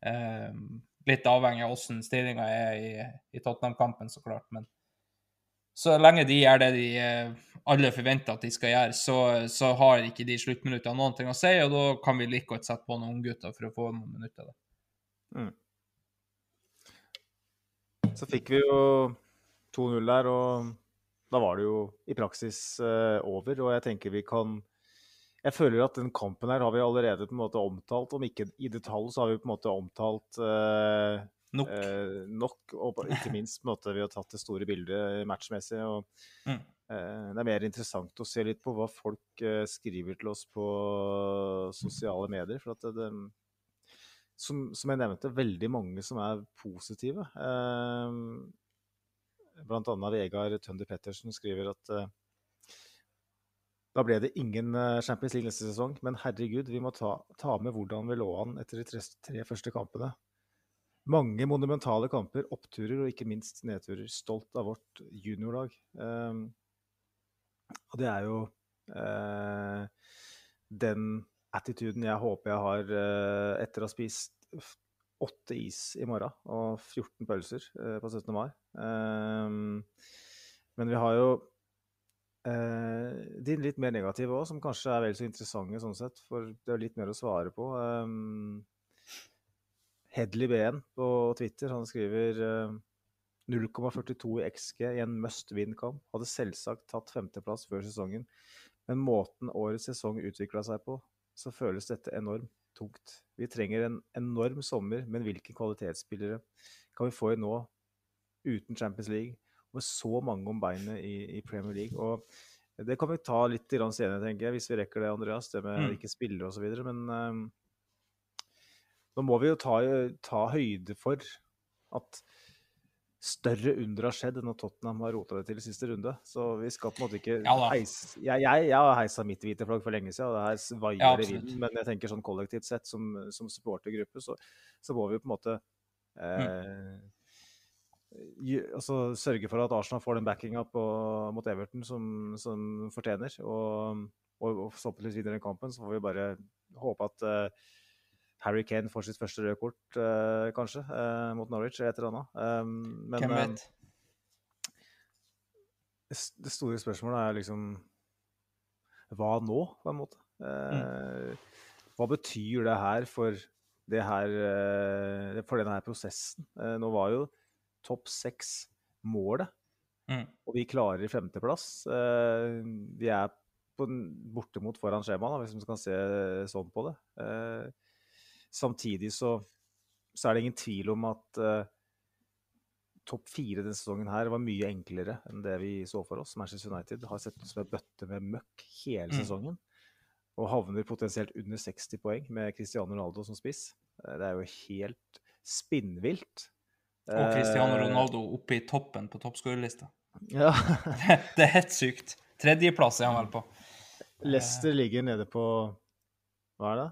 Eh, litt avhengig av hvordan stillinga er i, i Tottenham-kampen, så klart. Men så lenge de gjør det de eh, alle forventer at de skal gjøre, så, så har ikke de sluttminuttene noen ting å si, og da kan vi like godt sette på noen unggutter for å få noen minutter. Da. Så fikk vi jo 2-0 der, og da var det jo i praksis eh, over. Og jeg tenker vi kan Jeg føler at den kampen her har vi allerede på en måte omtalt. Om ikke i detalj, så har vi på en måte omtalt eh, Nok. eh, nok. Og ikke minst på en måte vi har tatt det store bildet matchmessig. og Mm. eh, Det er mer interessant å se litt på hva folk eh, skriver til oss på sosiale medier. for at det, det som, som jeg nevnte, veldig mange som er positive. Eh, blant annet Vegard Tønder Pettersen skriver at da ble det ingen eh, Champions League neste sesong, men herregud, vi må ta, ta med hvordan vi lå an etter de tre, tre første kampene. Mange monumentale kamper, oppturer og ikke minst nedturer. Stolt av vårt juniorlag. Um, og det er jo uh, den attituden jeg håper jeg har uh, etter å ha spist åtte is i morgen og 14 pølser uh, på 17. mai. Um, men vi har jo eh, din litt mer negative òg, som kanskje er vel så interessante sånn sett, for det er litt mer å svare på. Um, Hedley BN på Twitter, han skriver uh, 0,42 i XG i en must win-kamp. Hadde selvsagt tatt femteplass før sesongen, men måten årets sesong utvikla seg på, så føles dette enormt tungt. Vi trenger en enorm sommer, men hvilke kvalitetsspillere kan vi få i nå uten Champions League? Med så mange om beinet i, i Premier League. Og det kan vi ta litt senere, tenker jeg, hvis vi rekker det, Andreas. Det med Mm. ikke spillere osv. Men um, nå må vi jo ta, ta høyde for at større under har skjedd enn at Tottenham har rota det til i siste runde. Så vi skal på en måte ikke Ja heise jeg, jeg, jeg har heisa mitt hvite flagg for lenge siden, og det her svaier Ja, i vinden. Men jeg tenker sånn kollektivt sett, som, som supportergruppe, så, så må vi på en måte eh, gi- altså, sørge for at Arsenal får den backinga mot Everton som, som fortjener. Og, og, og forhåpentligvis vinner den kampen. Så får vi bare håpe at uh, Harry Kane får sitt første røde kort, uh, kanskje, uh, mot Norwich eller et eller annet. Um, men Hvem vet? det det store spørsmålet er liksom Hva nå, på en måte? Mm. Hva betyr det her for det her For denne her prosessen. Nå var jo topp seks målet, Mm. og vi klarer femteplass. Eh, Vi er på, bortimot foran skjemaet, hvis man kan se sånn på det. Eh, Samtidig så, så er det ingen tvil om at eh, topp fire denne sesongen her var mye enklere enn det vi så for oss. Manchester United har sett ut som en bøtte med møkk hele Mm. sesongen. Og havner potensielt under 60 poeng med Cristiano Ronaldo som spiss. Det er jo helt spinnvilt. Og Cristiano Eh, Ronaldo oppe i toppen på toppskårerlista. Ja. Det er helt sykt. Tredjeplass er han vel på. Leicester ligger nede på Hva er det?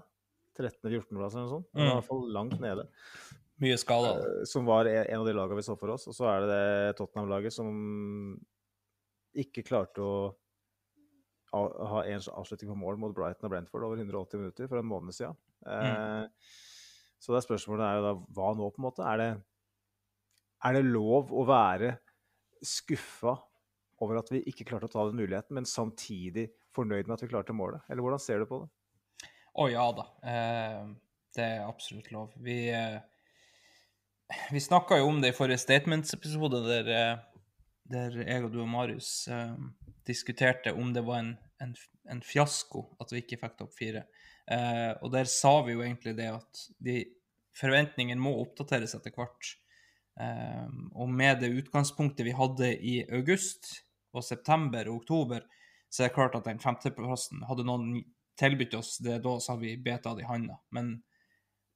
13.-14.-plass eller noe sånt. Mm. I hvert fall langt nede. Mye skada. Eh, Som var en av de lagene vi så for oss. Og så er det det Tottenham-laget som ikke klarte å ha en avslutning på mål mot Brighton og Brentford over 180 minutter for en måned siden. Mm. Så det spørsmålet er jo da hva nå, på en måte? Er det, er det lov å være skuffa over at vi ikke klarte å ta den muligheten, men samtidig fornøyd med at vi klarte målet? Eller hvordan ser du på det? Å ja da. Eh, det er absolutt lov. Vi, eh, vi snakka jo om det i forrige Statements-episode, der, eh, der jeg og du og Marius eh, diskuterte om det var en, en, en fiasko at vi ikke fikk topp fire. Eh, og der sa vi jo egentlig det at de forventningene må oppdateres etter hvert. Eh, og med det utgangspunktet vi hadde i august og september og oktober, så er det klart at den femteplassen Hadde noen tilbudt oss det da, så hadde vi bet av det i handa. Men,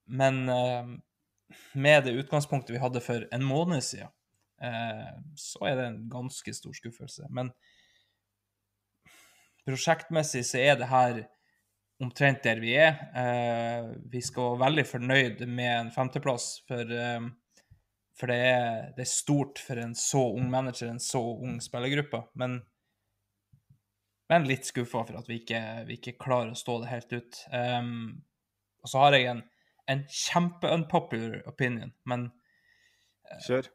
men eh, med det utgangspunktet vi hadde for en måned siden, eh, så er det en ganske stor skuffelse. Men prosjektmessig så er det her omtrent der vi er. Vi skal være veldig fornøyd med en femteplass, for, for det, er, det er stort for en så ung manager, en så ung spillergruppe. Men, men litt skuffa for at vi ikke, vi ikke klarer å stå det helt ut. Um, og så har jeg en, en kjempe-unpopular opinion, men Kjør.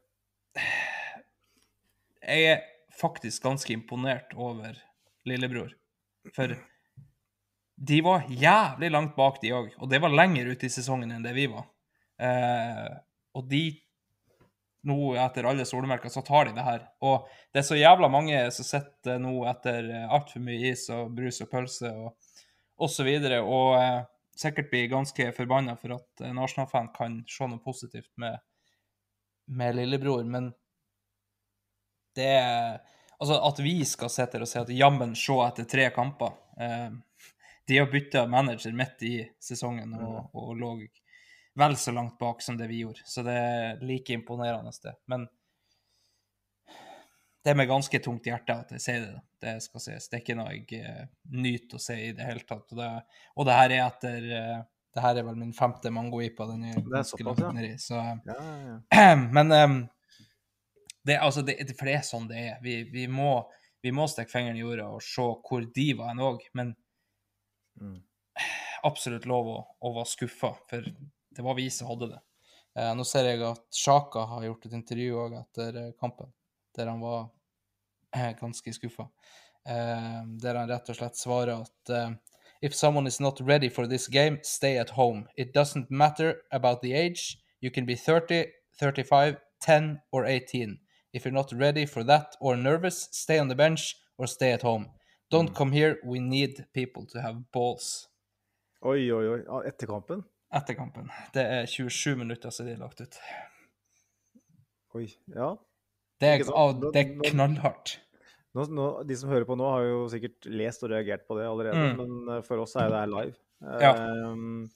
jeg er faktisk ganske imponert over lillebror. For de var jævlig langt bak, de òg. Og det var lenger ute i sesongen enn det vi var. Uh, og de Nå etter alle solmerker så tar de det her. Og det er så jævla mange som sitter nå etter altfor mye is og brus og pølse og, og så og eh, sikkert blir ganske forbanna for at en Arsenal-fan kan se noe positivt med, med lillebror, men det er Altså, at vi skal sitte her og si at jammen se etter tre kamper eh, De har bytta manager midt i sesongen og, og lå vel så langt bak som det vi gjorde. Så det er like imponerende, det. Men det er med ganske tungt hjerte at jeg sier det. Det skal sies. Det er ikke noe jeg eh, nyter å si i det hele tatt. Og det, og det her er etter eh, Det her er vel min femte mango-ipa. Den er er ganske såpass, ja. Så Ja, ja, ja. men um, det, altså, det, for det er sånn det er. Vi, vi må, vi må stikke fingeren i jorda og se hvor de var hen òg. Men Mm. absolutt lov å, å være skuffa, for det var vi som hadde det. Eh, nå ser jeg at Sjaka har gjort et intervju òg etter eh, kampen, der han var eh, ganske skuffa. Eh, der han rett og slett svarer at eh, If someone is not ready for this game, stay at home. It doesn't matter about the age. You can be 30, 35, 10 or 18. If you're not ready for that or nervous, stay on the bench or stay at home. Don't come here. We need people to have balls. Oi, oi, oi. Etter kampen? Etter kampen. Det er 27 minutter siden de er lagt ut. Oi. Ja. Det er, av, det er knallhardt. Nå, nå, de som hører på nå, har jo sikkert lest og reagert på det allerede, Mm. men eh, for oss er det her live. Ja. Um,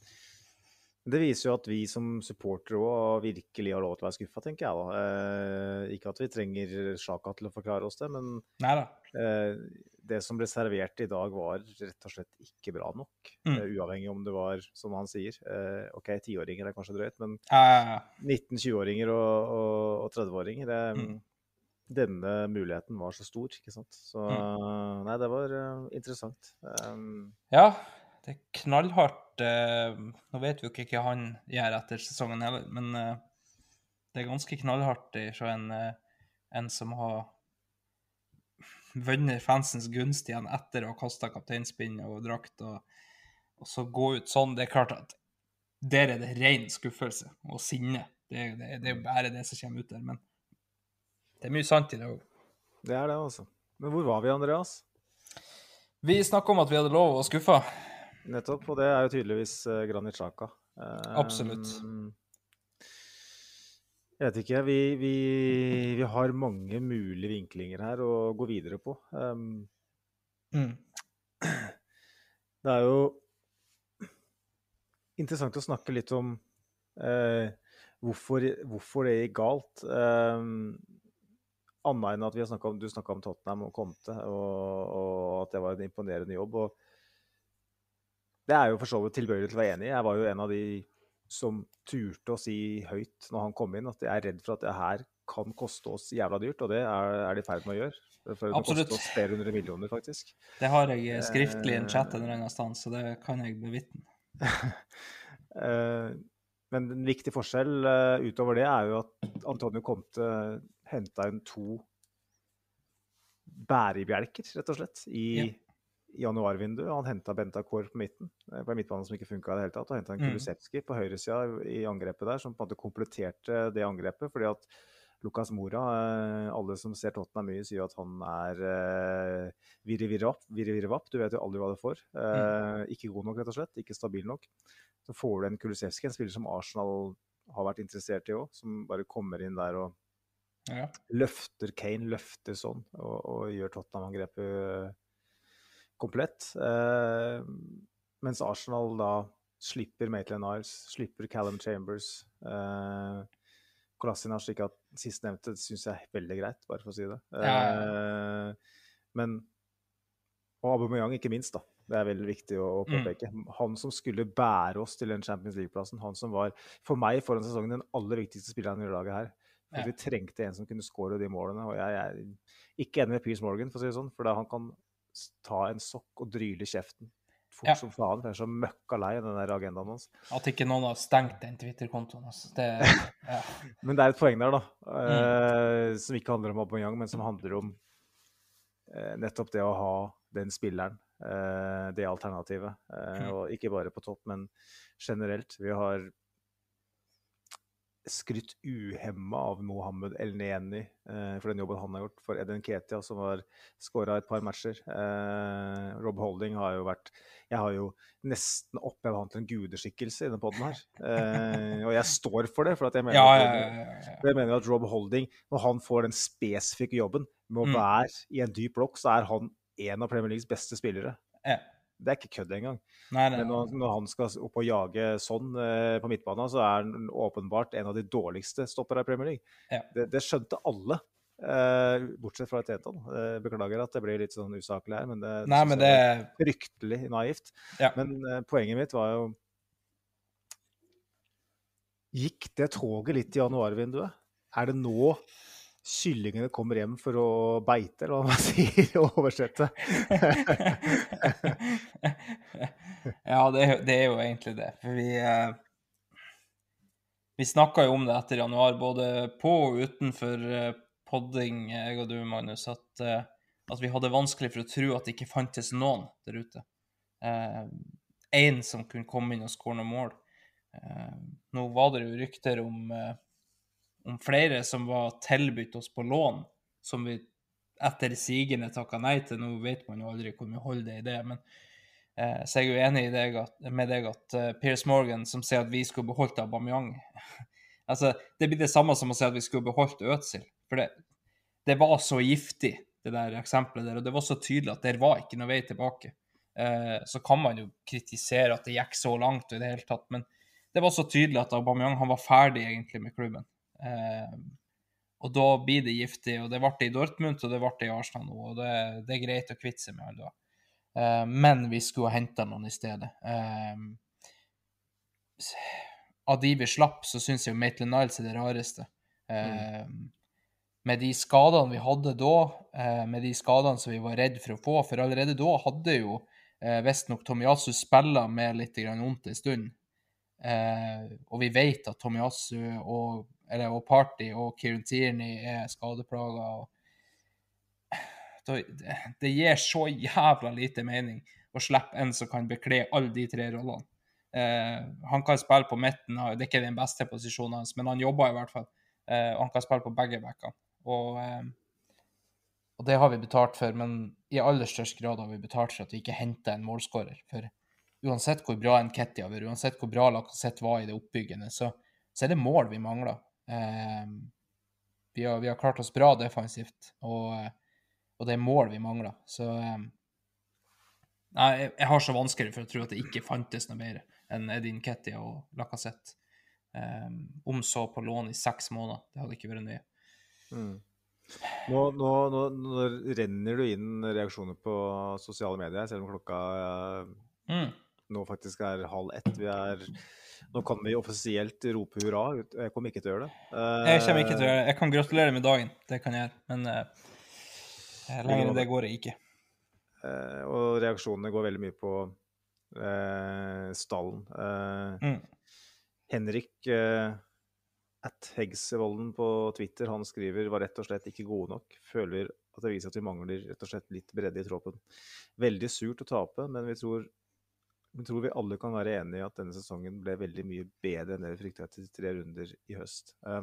det viser jo at vi som supportere òg virkelig har lov til å være skuffa, tenker jeg da. Uh, ikke at vi trenger Sjaka til å forklare oss det, men Nei da. Det som ble servert i dag, var rett og slett ikke bra nok. Mm. Eh, uavhengig om det var, som han sier, eh, OK, tiåringer er kanskje drøyt, men Eh, 19-20-åringer og, og, og 30-åringer. det- Mm. Denne muligheten var så stor, ikke sant. Så Mm. nei, det var eh, interessant. Um, ja, det er knallhardt. eh, nå vet vi jo ikke hva han gjør etter sesongen heller, men det er ganske knallhardt fra en, en som har vunnet fansens gunst igjen etter å ha kasta kapteinspinn og drakt, og, og så gå ut sånn. Det er klart at der er det ren skuffelse og sinne. Det, det, det er jo bare det som kommer ut der. Men det er mye sant i det òg. Det er det, altså. Men hvor var vi, Andreas? Vi snakka om at vi hadde lov å skuffe. Nettopp, og det er jo tydeligvis uh, Granit Xhaka. Absolutt. Absolutt. Jeg vet ikke. Vi, vi, vi har mange mulige vinklinger her å gå videre på. Um, Mm. det er jo interessant å snakke litt om eh, hvorfor, hvorfor det gikk galt. Um, Annet enn at vi har snakket om, du snakka om Tottenham og Conte, og, og at det var en imponerende jobb. og Det er jo for så vidt tilbøyelig til å være enig i. Jeg var jo en av de som turte å si høyt når han kom inn, at jeg er redd for at det her kan koste oss jævla dyrt, og det er, er de i ferd med å gjøre. For det koster oss flere hundre millioner, faktisk. Det har jeg skriftlig i en chat en eller annen sted, så det kan jeg bevitne. Eh, Men en viktig forskjell eh, utover det er jo at Antonio Comte henta inn to bærebjelker, rett og slett, i Ja. Januarvinduet. Han henta Bentakor på midten, eh, på en midtbane som ikke funka i det hele tatt, og henta en Mm. Kulusevski på høyresida i angrepet der, som på en måte kompletterte det angrepet. fordi at Lucas Mora, eh, alle som ser Tottenham mye, sier at han er uh, virre-virre-vapp. Virre-virre-vapp. Du vet jo aldri hva du får. Uh, ikke god nok, rett og slett. Ikke stabil nok. Så får du en Kulusevski, en spiller som Arsenal har vært interessert i òg, som bare kommer inn der og Ja. løfter Kane, løfter sånn, og, og gjør Tottenham-angrepet komplett. Eh, mens Arsenal da slipper Maitland Niles, slipper Callum Chambers. Eh, Kolasinac, slik at sistnevnte syns jeg er veldig greit, bare for å si det. Eh, men Og Aubameyang, ikke minst, da. Det er veldig viktig å, påpeke. Mm. påpeke. Han som skulle bære oss til den Champions League-plassen. Han som var, for meg foran sesongen, den aller viktigste spilleren i laget her. For Ja. Vi trengte en som kunne skåre de målene. Og jeg er ikke enig med Piers Morgan, for å si det sånn. For da han kan ta en sokk og dryle kjeften fort Ja. som faen. Jeg er så møkka lei av den der agendaen hans. At ikke noen har stengt den Twitter-kontoen. Det, ja. Men det er et poeng der, da. Mm. eh, som ikke handler om Aubameyang, men som handler om eh, nettopp det å ha den spilleren. eh, det alternativet. Eh, Mm. Og ikke bare på topp, men generelt. Vi har skrytt uhemma av Mohammed El-Neni eh, for den jobben han har gjort for Eden Ketia, som har skåra et par matcher. Eh, Rob Holding har jo vært Jeg har jo nesten oppheva han til en gudeskikkelse i denne poden her. Eh, og jeg står for det, for at jeg mener Ja, ja, ja, jeg mener at Rob Holding, når han får den spesifikke jobben med å Mm. være i en dyp blokk, så er han en av Premier Leagues beste spillere. Ja. Det er ikke kødd engang. Nei, nei, Men når, når han skal opp og jage sånn eh, på midtbanen, så er han åpenbart en av de dårligste stoppere i Premier League. Ja. Det, det skjønte alle, eh, bortsett fra et entall. Eh, beklager at det blir litt sånn usaklig her, men det, Nei, men det er fryktelig naivt. Ja. Men eh, poenget mitt var jo Gikk det toget litt i januarvinduet? Er det nå kyllingene kommer hjem for å beite, eller hva man sier i oversette? ja, det det er jo egentlig det. For vi eh, Vi snakka jo om det etter januar, både på og utenfor eh, podding, jeg og du, Magnus, at, eh, at vi hadde vanskelig for å tro at det ikke fantes noen der ute. Én som kunne komme inn og skåre noen mål. Eh, nå var det jo rykter om, eh, om flere som var tilbudt oss på lån, som vi etter sigende takka nei til. Nå vet man jo aldri hvor mye hold det er i det, men eh, så jeg jo enig deg at, med deg at uh, Piers Morgan som sier at vi skulle beholdt Aubameyang Altså, det blir det samme som å si at vi skulle beholdt Øtzil. For det, det var så giftig, det der eksempelet der, og det var så tydelig at der var ikke noe vei tilbake. Eh, så kan man jo kritisere at det gikk så langt i det hele tatt, men det var så tydelig at Aubameyang han var ferdig egentlig med klubben. Eh, og da blir det giftig, og det ble det i Dortmund, og det ble det i Arsenal nå, og det, det er greit å kvitte seg med alle. Eh, men vi skulle ha henta noen i stedet. Eh, av de vi slapp, så syns jeg jo Maitland Niles er det rareste. Eh, Med de skadene vi hadde da, eh, med de skadene som vi var redd for å få, for allerede da hadde jo eh, visstnok Tomiyasu spilla med litt vondt en stund. Eh, og vi vet at Tomiyasu og, eller, og Party og Kieran Tierney er skadeplaga. det, det gir så jævla lite mening å slippe en som kan bekle alle de tre rollene. Eh, han kan spille på midten, det er ikke den beste posisjonen hans, men han jobber i hvert fall. Eh, han kan spille på begge backene. Og, eh, og det har vi betalt for, men i aller størst grad har vi betalt for at vi ikke henter en målskårer. For uansett hvor bra en Ketty har vært, uansett hvor bra Lacassette var i det oppbyggende, så, så er det mål vi mangler. Eh, vi, har, vi har klart oss bra defensivt, og, eh, og det er mål vi mangler. Så eh, Nei, jeg, har så vanskelig for å tro at det ikke fantes noe mer enn Edin Ketty og Lacassette. Um, om så på lån i seks måneder. Det hadde ikke vært nøye. Mm. Nå, nå, nå, nå, renner du inn reaksjoner på sosiale medier, selv om klokka Mm. nå faktisk er halv ett. Vi er, nå kan vi offisielt rope hurra. Jeg kommer ikke til å gjøre det. Jeg kommer ikke til å gjøre det. Jeg kan gratulere med dagen, det kan jeg gjøre. Men uh, lenger enn det går jeg ikke. Uh, og reaksjonene går veldig mye på eh, stallen. Eh, Mm. Henrik eh, at Hegsevolden på Twitter han skriver var rett og slett ikke gode nok. Føler at det viser at vi mangler rett og slett litt bredde i troppen. Veldig surt å tape, men vi tror, vi tror vi alle kan være enige i at denne sesongen ble veldig mye bedre enn det vi frykta etter tre runder i høst. Eh,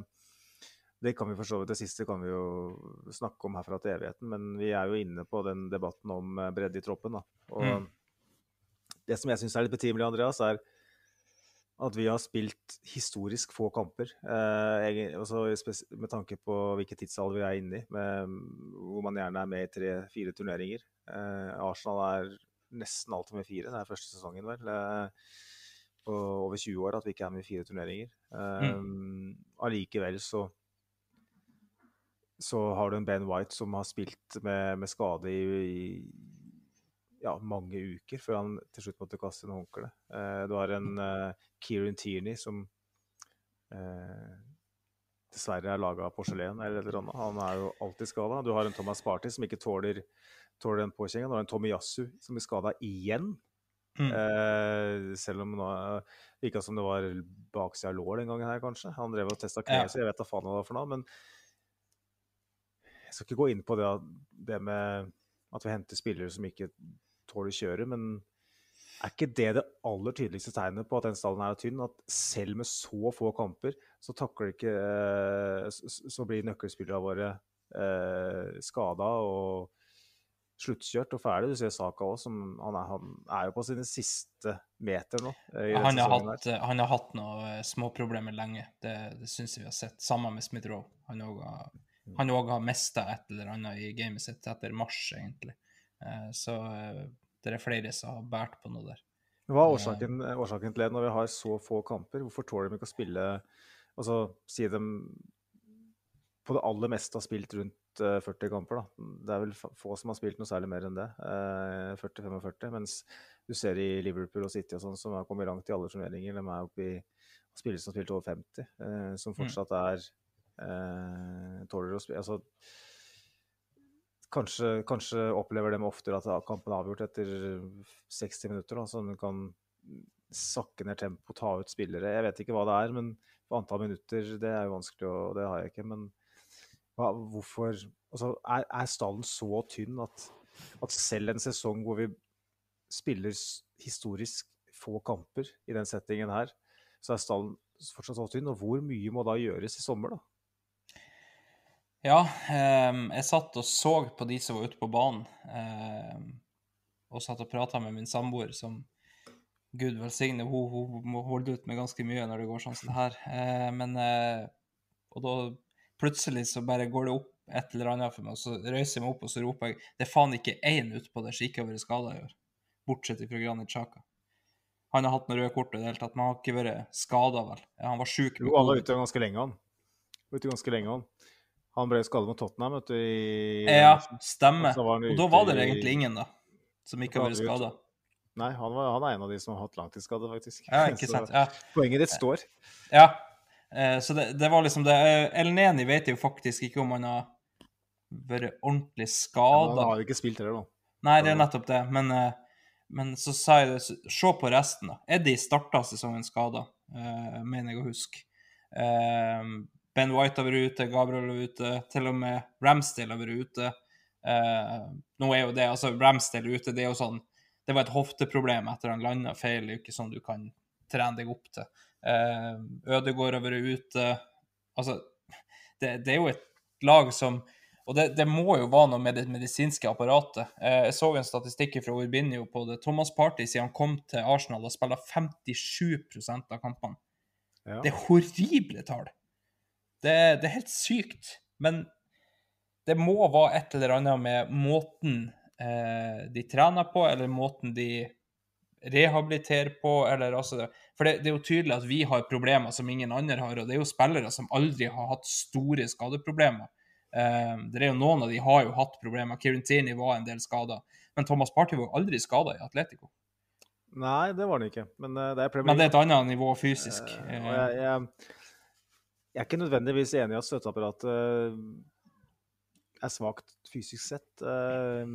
det kan vi for så vidt, det siste kan vi jo snakke om herfra til evigheten, men vi er jo inne på den debatten om eh, bredde i troppen. da. Og Mm. Det som jeg syns er litt betimelig, Andreas, er at vi har spilt historisk få kamper. Eh, altså med tanke på hvilken tidsalder vi er inne i, med, hvor man gjerne er med i tre-fire turneringer. Eh, Arsenal er nesten alltid med fire. Det er første sesongen, vel. Eh, på over 20 år at vi ikke er med i fire turneringer. Mm. Allikevel så så har du en Ben White som har spilt med, med skade i, i ja, mange uker før han til slutt måtte kaste en håndkleet. Eh, du har en eh, Kieran Tierney som eh, dessverre er laga av porselen eller et eller annet. Han er jo alltid skada. Du har en Thomas Party som ikke tåler, tåler den påkjenninga. er har en Tomiyasu, som blir skada igjen. Mm. Eh, selv om nå virka som det var baksida av lår den gangen her, kanskje. Han drev og testa kneet, Ja. så jeg vet da faen hva det var for noe. Men jeg skal ikke gå inn på det, det med at vi henter spillere som ikke tåler kjøret, men er ikke det det aller tydeligste tegnet på at den stallen her er tynn? At selv med så få kamper, så takler ikke eh, Så, blir nøkkelspillerne våre eh, skada og sluttkjørt og ferdig. Du ser Saka òg, som han er, han er jo på sine siste meter nå. eh, i Han har, hatt, han har hatt noen småproblemer lenge. Det, det syns jeg vi har sett. Sammen med Smith Rowe. Han òg har, han har mista et eller annet i gamet sitt etter mars, egentlig. Eh, Så eh, det er flere som har båret på noe der. Hva er årsaken, årsaken til det når vi har så få kamper? Hvorfor tåler de ikke å spille Altså, si dem på det aller meste har spilt rundt eh, 40 kamper, da. Det er vel få som har spilt noe særlig mer enn det. eh, 40-45. Mens du ser i Liverpool og City og sånn, som har kommet langt i alle turneringer. De er oppe i spillere som har spilt over 50, eh, som fortsatt er eh, Tåler å spille Altså Kanskje, kanskje opplever de oftere at kampen er avgjort etter 60 minutter, da, så de kan sakke ned tempo, ta ut spillere. Jeg vet ikke hva det er, men antall minutter, det er jo vanskelig, og det har jeg ikke. Men hva, hvorfor altså, er, er stallen så tynn at, at selv en sesong hvor vi spiller historisk få kamper i den settingen her, så er stallen fortsatt så tynn? Og hvor mye må da gjøres i sommer, da? Ja, eh, jeg satt og så på de som var ute på banen, eh, og satt og prata med min samboer, som Gud velsigne, hun, hun må holde ut med ganske mye når det går sånn som det her. Eh, men eh, Og da plutselig så bare går det opp et eller annet for meg, og så røyser jeg meg opp og så roper jeg Det er faen ikke én utpå der som ikke har vært skada i år, bortsett fra Granit Sjaka. Han har hatt noen røde kort i det hele tatt, men han har ikke vært skada, vel. Han var sjuk Jo, han var ute ganske lenge, han. Ute ganske lenge, han. Han ble skadet mot Tottenham, vet du, i Ja, stemmer. Og da var det egentlig ingen, da, som ikke har vært Da skada. Nei, han, var, han er en av de som har hatt langtidsskade, faktisk. Ja, ikke sant. Ja. Poenget ditt står. Ja. Eh, så det, det var liksom det. Elneni vet jo faktisk ikke om han har vært ordentlig Ja, han har jo ikke spilt heller, da. Nei, det er nettopp det. Men, eh, men så sa jeg det Se på resten, da. Eddie starta sesongen skada, eh, mener jeg å huske. Eh, ben White har vært ute, Gabriel har vært ute, til og med Ramsdale har vært ute. Eh, nå er jo det, altså Ramsdale ute, det er jo sånn Det var et hofteproblem etter han landa feil. Det er jo ikke sånn du kan trene deg opp til. Eh, Ødegaard har vært ute. Altså, det, det er jo et lag som Og det, det må jo være noe med det medisinske apparatet. Eh, jeg så en statistikk fra Urbinio på det. Thomas Party siden han kom til Arsenal og spiller 57% av kampene. Ja. Det er horrible tall. Det, det er helt sykt. Men det må være et eller annet med måten eh, de trener på, eller måten de rehabiliterer på, eller altså For det, det er jo tydelig at vi har problemer som ingen andre har, og det er jo spillere som aldri har hatt store skadeproblemer. Um, det er jo Noen av de har jo hatt problemer. Kieran var en del skada. Men Thomas Party var jo aldri skada i Atletico. Nei, det var den ikke. Men eh, det Men det er et annet nivå fysisk. Og jeg, jeg, jeg er ikke nødvendigvis enig i at støtteapparatet er svakt fysisk sett. Uh,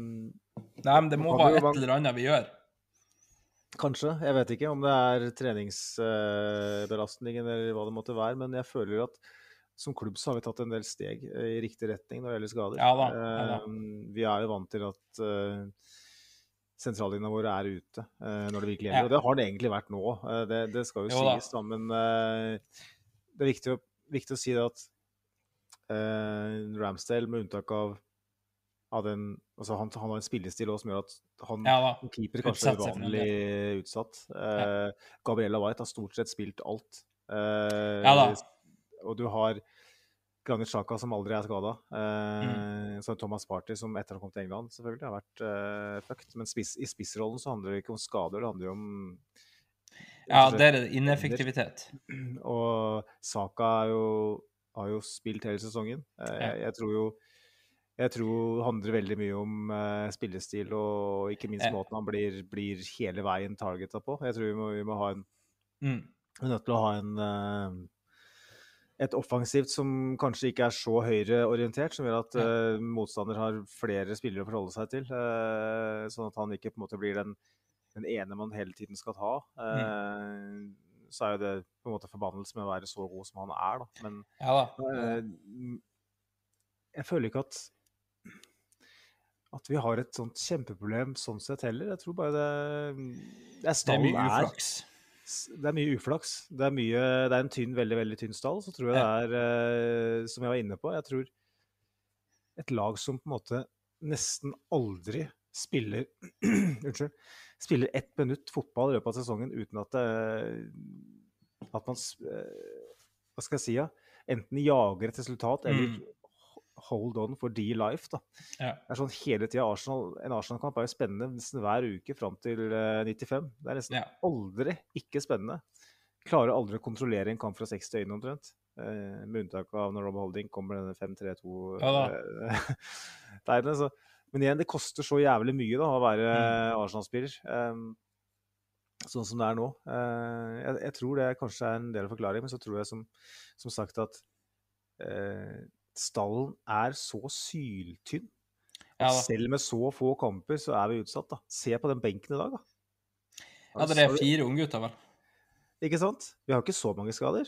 Nei, men det må være et eller annet vi gjør. Kanskje. Jeg vet ikke om det er treningsbelastningen eller hva det måtte være, men jeg føler at som klubb så har vi tatt en del steg eh, i riktig retning når det gjelder skader. Ja da, ja da. Eh, Vi er jo vant til at uh, sentrallinjene våre er ute eh, når det virkelig Ja. gjelder. Og det har det egentlig vært nå. Eh, det, det skal jo, Jo sies, da. Men eh, det er viktig viktig å si det at Ramsdale, med unntak av, av den altså han, han har en spillestil også som gjør at han Ja keeper kanskje Utsatt, uvanlig utsatt. Eh, Gabriella White har stort sett spilt alt. Uh, Ja. Og du har Granit Sjaka, som aldri er skada. Uh, Mm. Så Thomas Party som etter å ha kommet til England selvfølgelig har vært uh, fucked. Men spiss, i spissrollen så handler det ikke om skader, det handler jo om Ja, det er ineffektivitet. og Saka jo, har jo spilt hele sesongen. Uh. Jeg, jeg tror jo jeg tror det handler veldig mye om uh, spillestil og ikke minst måten han blir, blir hele veien targeta på. Jeg tror vi må, vi må ha en Mm. vi er nødt til å ha en uh, et offensivt som kanskje ikke er så høyreorientert, som gjør at eh, motstander har flere spillere å forholde seg til. sånn at han ikke på en måte blir den, den ene man hele tiden skal ta. Mm Så er jo det på en måte forbannelse med å være så god som han er, da. Men Ja da. eh, jeg føler ikke at at vi har et sånt kjempeproblem sånn sett heller. Jeg tror bare det, det er Det er uflaks. Det er mye uflaks. Det er, mye, det er en tynn, veldig veldig tynn stall. Så tror jeg det er, eh, som jeg var inne på, jeg tror et lag som på en måte nesten aldri spiller Unnskyld. Spiller ett minutt fotball i løpet av sesongen uten at, det, at man eh, Hva skal jeg si? Ja? Enten jager et resultat eller Mm. Hold on for dear life. da. Ja. Det er sånn hele tida Arsenal, En Arsenal-kamp er jo spennende nesten hver uke fram til eh, 95. Det er nesten Ja. aldri ikke spennende. Klarer aldri å kontrollere en kamp fra 60 øyne omtrent. Eh, med unntak av når Rob Holding kommer denne 5-3-2 Ja eh, Ja, Men igjen, det koster så jævlig mye da, å være Mm. Arsenal-spiller. eh, sånn som det er nå. Eh, jeg, jeg tror det kanskje er en del av forklaringen, men så tror jeg som, som sagt at eh, stallen er så syltynn. Ja selv med så få kamper, så er vi utsatt. da. Se på den benken i dag, da. Ja, det er fire unggutter, vel? Ikke sant? Vi har ikke så mange skader.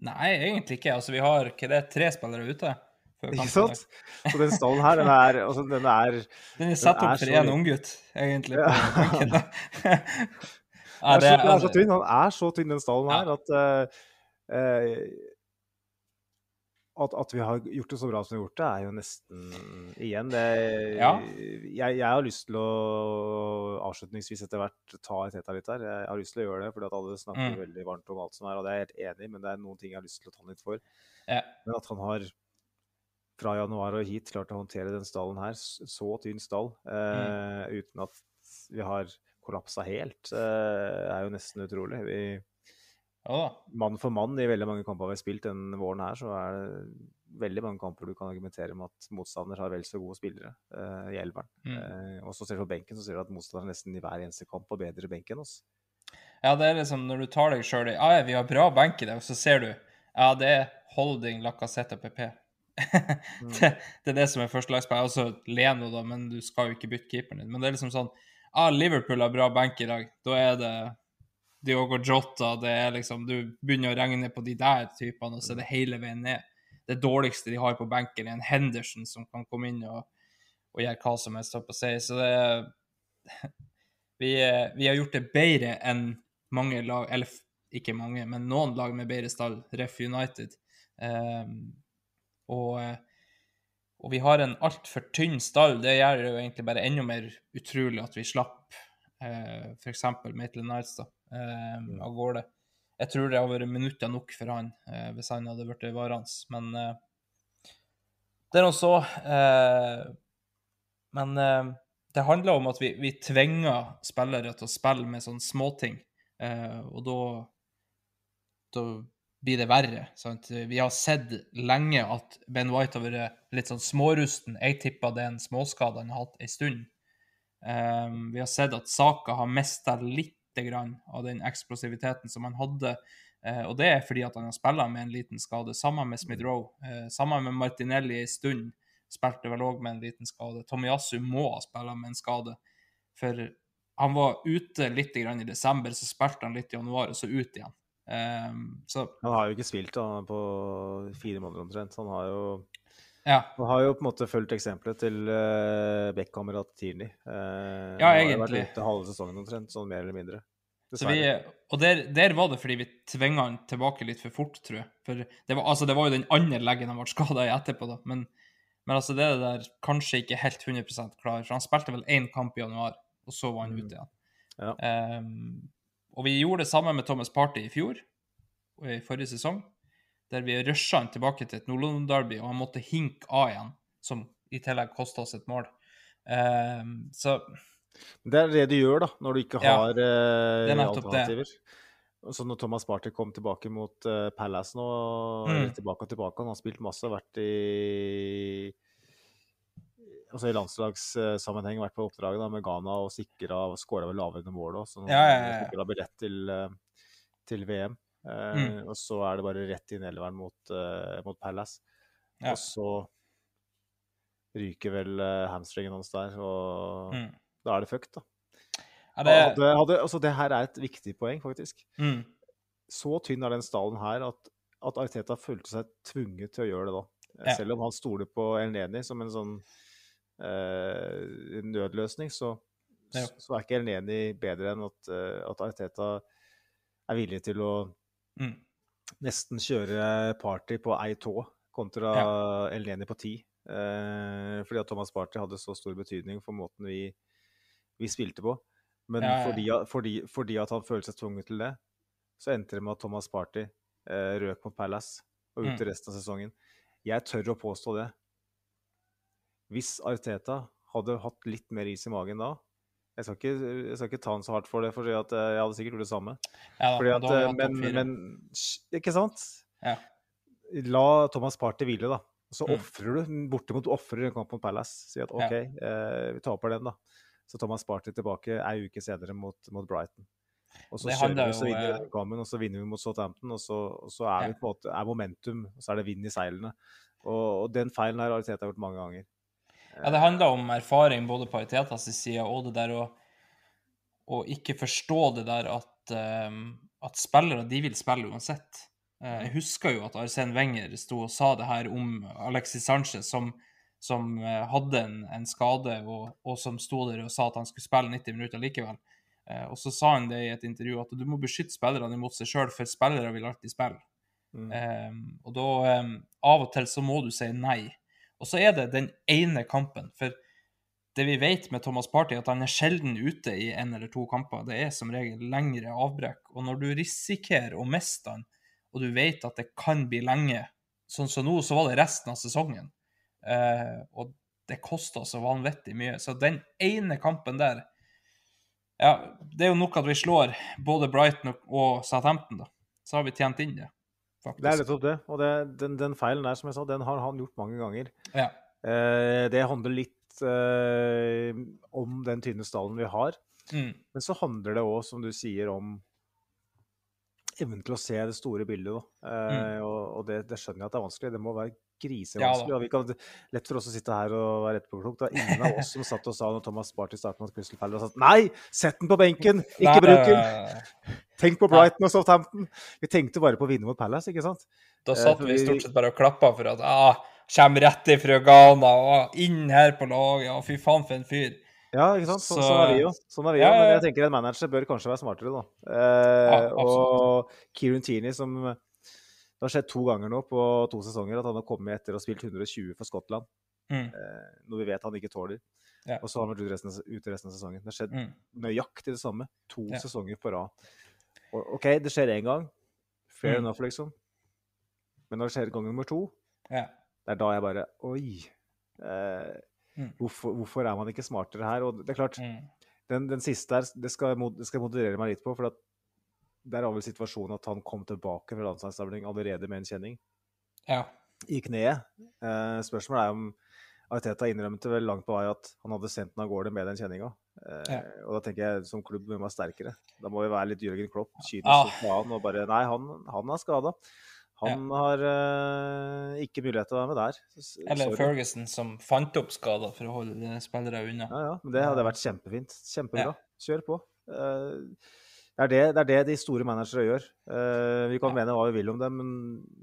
Nei, egentlig ikke. Altså, vi har er det, tre spillere ute. Ikke sant? Så den stallen her, den er, altså, den er Den er satt Den opp for én unggutt, egentlig. Ja. på ja, er, det så, er så er, tynn. Han er så tynn, den stallen Ja. her, at, uh, eh, at At vi har gjort det så bra som vi har gjort det, er jo nesten Igjen, det Ja. jeg, jeg har lyst til å avslutningsvis etter hvert ta et heta litt her. Jeg har lyst til å gjøre det, fordi at alle snakker Mm. veldig varmt om alt som er, og det er jeg helt enig i, men det er noen ting jeg har lyst til å ta litt for. ja. Men at han har fra januar og hit klart å håndtere den stallen her, så tynn stall, eh, uten at vi har kollapsa helt, eh, er jo nesten utrolig. Vi, Ja mann for mann i veldig mange kamper vi har spilt denne våren her, så er det veldig mange kamper du kan argumentere med at motstander har vel så gode spillere uh, i elveren. Mm. Uh, og så ser du på benken, så ser du at motstander nesten i hver eneste kamp har bedre benk enn oss. Ja, det er liksom når du tar deg sjøl i Ja, ja, vi har bra benk i dag, så ser du Ja, det er Holding, Lacassette og PP. det, det er det som er førstelagsspill. så Leno, da, men du skal jo ikke bytte keeperen din. Men det er liksom sånn Ja, Liverpool har bra benk i dag. Da er det Diogo Jota, det er liksom Du begynner å regne på de der typene, og så er det hele veien ned. Det dårligste de har på benken, er en Henderson som kan komme inn og, og gjøre hva som helst, holdt på si. Så det vi, eh, vi har gjort det bedre enn mange lag, eller ikke mange, men noen lag med bedre stall, Ref United. Um, og, eh, og vi har en altfor tynn stall. Det gjør det jo egentlig bare enda mer utrolig at vi slapp uh, f.eks. Maitland Nights da, um, av gårde. Jeg tror det har vært minutter nok for han uh, hvis han hadde blitt varende. Men uh, det er nå så. Uh, men det handler om at vi, vi tvinger spillere til å spille med sånne småting. Og da, da blir det verre. Sant? Vi har sett lenge at Ben White har vært litt sånn smårusten. Jeg tipper det er en småskade han har hatt en stund. Um, vi har sett at Saka har mista litt av den eksplosiviteten som han hadde. Uh, og det er fordi at han har spilt med en liten skade. Sammen med Smith Roe. Uh, sammen med Martinelli en stund spilte vel òg med en liten skade. Tomiyasu må ha spilt med en skade. For han var ute litt i desember, så spilte han litt i januar, og så ut igjen. Um, han har jo ikke spilt da, på fire måneder omtrent. Han har jo ja. Og har jo på en måte fulgt eksempelet til uh, Beck-kamerat Tierney. Uh, ja, egentlig. Har vært ute halve sesongen omtrent, sånn mer eller mindre. Vi, og der, der, var det fordi vi tvinga han tilbake litt for fort, tror jeg. For det var, altså, det var jo den andre leggen han ble skada i etterpå, da. Men, men altså, det der kanskje ikke helt 100% klar. For han spilte vel én kamp i januar, og så var han Mm. ute igjen. Ja. Um, og vi gjorde det samme med Thomas Party i fjor, i forrige sesong, der vi rusha han tilbake til et Nord-London-derby, og han måtte hinke av igjen, som i tillegg kosta oss et mål. Uh, så Det er det du gjør da, når du ikke har uh, er alternativer. Så når Thomas Party kom tilbake mot uh, Palace nå, Mm. tilbake og tilbake, han har spilt masse, vært i altså i landslagssammenheng, vært på oppdraget da, med Ghana og sikra og skåra vel lavere mål òg, så han Ja, ja, ja, sikra billett til, uh, til VM. Eh, Mm. Og så er det bare rett inn elveren mot, uh, mot Palace. Ja. Og så ryker vel uh, hamstringen hans der, og mm. da er det fucked, da. ja, det, Hadde, hadde, altså det her er et viktig poeng, faktisk. mm. Så tynn er den stallen her at, at Arteta følte seg tvunget til å gjøre det da. Eh, Ja. Selv om han stoler på Elneni som en sånn eh, nødløsning, så, Ja. så er ikke Elneni bedre enn at, eh, at Arteta er villig til å Mm. nesten kjøre Party på ei tå kontra ja. Eleni på ti. Eh, fordi at Thomas Party hadde så stor betydning for måten vi, vi spilte på. Men Ja, ja. Fordi, fordi, fordi at han følte seg tvunget til det, så endte det med at Thomas Party eh, røk mot Palace og ut Mm. resten av sesongen. Jeg tør å påstå det. Hvis Arteta hadde hatt litt mer is i magen da Jeg skal ikke, jeg skal ikke ta den så hardt for det, for jeg hadde sikkert gjort det samme. ja, da, Fordi at, da vi eh, men, men Ikke sant? Ja. La Thomas Party hvile, da. Så Mm. ofrer du bortimot ofrer en kamp mot Palace. Si at Ja. OK, eh, vi taper den, da. Så Thomas Party tilbake ei uke senere mot, mot Brighton. Og så kjører vi, så vinner vi eh, kampen, og så vinner vi mot Southampton, og så, og så er, Ja. vi på en måte, er momentum, og så er det vind i seilene. Og, og den feilen har Arteta gjort mange ganger. Ja, det handler om erfaring både på Artetas side og det der å, å ikke forstå det der at, ehm, at spillere de vil spille uansett. Eh, jeg husker jo at Arsen Wenger sto og sa det her om Alexis Sanchez, som, som eh, hadde en, en skade, og, og som sto der og sa at han skulle spille 90 minutter likevel. Eh, og så sa han det i et intervju at du må beskytte spillerne imot seg sjøl, for spillere vil alltid spille. Mm. Um, og da um, Av og til så må du si nei. Og så er det den ene kampen. For det vi vet med Thomas Party, at han er sjelden ute i en eller to kamper. Det er som regel lengre avbrekk. Og når du risikerer å miste han, og du vet at det kan bli lenge, sånn som nå, så var det resten av sesongen. Eh, og det kosta så vanvittig mye. Så den ene kampen der Ja, det er jo nok at vi slår både Brighton og Southampton, da. Så har vi tjent inn det, faktisk. Det er nettopp det. Og det, den, den feilen der, som jeg sa, den har han gjort mange ganger. Ja. Eh, det handler litt eh, om den tynne stallen vi har. Mm. Men så handler det òg, som du sier, om evnen til å se det store bildet. Eh, Og, og det, det skjønner jeg at det er vanskelig. Det må være grisevanskelig. Ja og vi kan, lett for oss å sitte her og være etterpåklok. Det var ingen av oss som satt og sa når Thomas Party startet mot Crystal Palace at nei, sett den på benken, ikke bruk den! Tenk på Brighton og Southampton! Vi tenkte bare på å vinne mot Palace, ikke sant? Da Eh, satt vi stort sett bare og klappa for at ah, kommer rett ifra Ghana og inn her på laget, og fy faen for en fyr. Ja, ikke sant? Så, Så- sånn er vi jo. Sånn er vi Ja, jo. Men jeg tenker en manager bør kanskje være smartere, da. Eh, Ja, og Kieran Tierney, som Det har skjedd to ganger nå på to sesonger at han har kommet etter ha spilt 120 for Skottland. Mm. Eh, noe vi vet han ikke tåler. Ja. Og så har han vært ute resten, ut resten av sesongen. Det har skjedd Mm. nøyaktig det samme to Ja. sesonger på rad. Og, OK, det skjer én gang. Fair Mm. enough, liksom. Men når det skjer gang nummer to, Ja. det er da jeg bare Oi! Eh, Mm. hvorfor, hvorfor er man ikke smartere her? Og det er klart, Mm. den, den siste her, det skal, jeg det skal jeg moderere meg litt på. For at der er vel situasjonen at han kom tilbake fra landslagssamling allerede med en kjenning ja. i kneet. Eh, spørsmålet er om Arteta innrømte vel langt på vei at han hadde sendt den av gårde med den kjenninga. Eh, Ja. Og da tenker jeg som klubb må vi være sterkere. Da må vi være litt Jørgen Klopp, kynisk Ah. faen og bare Nei, han, han er skada. Han har eh, ikke mulighet til å være med der. S- Eller sorry. Ferguson, som fant opp skader for å holde spillere unna. Ja, ja, men det hadde vært kjempefint. Kjempebra. Ja. Kjør på. Eh, det, er det, det er det de store managere gjør. Uh, vi kan Ja. mene hva vi vil om det, men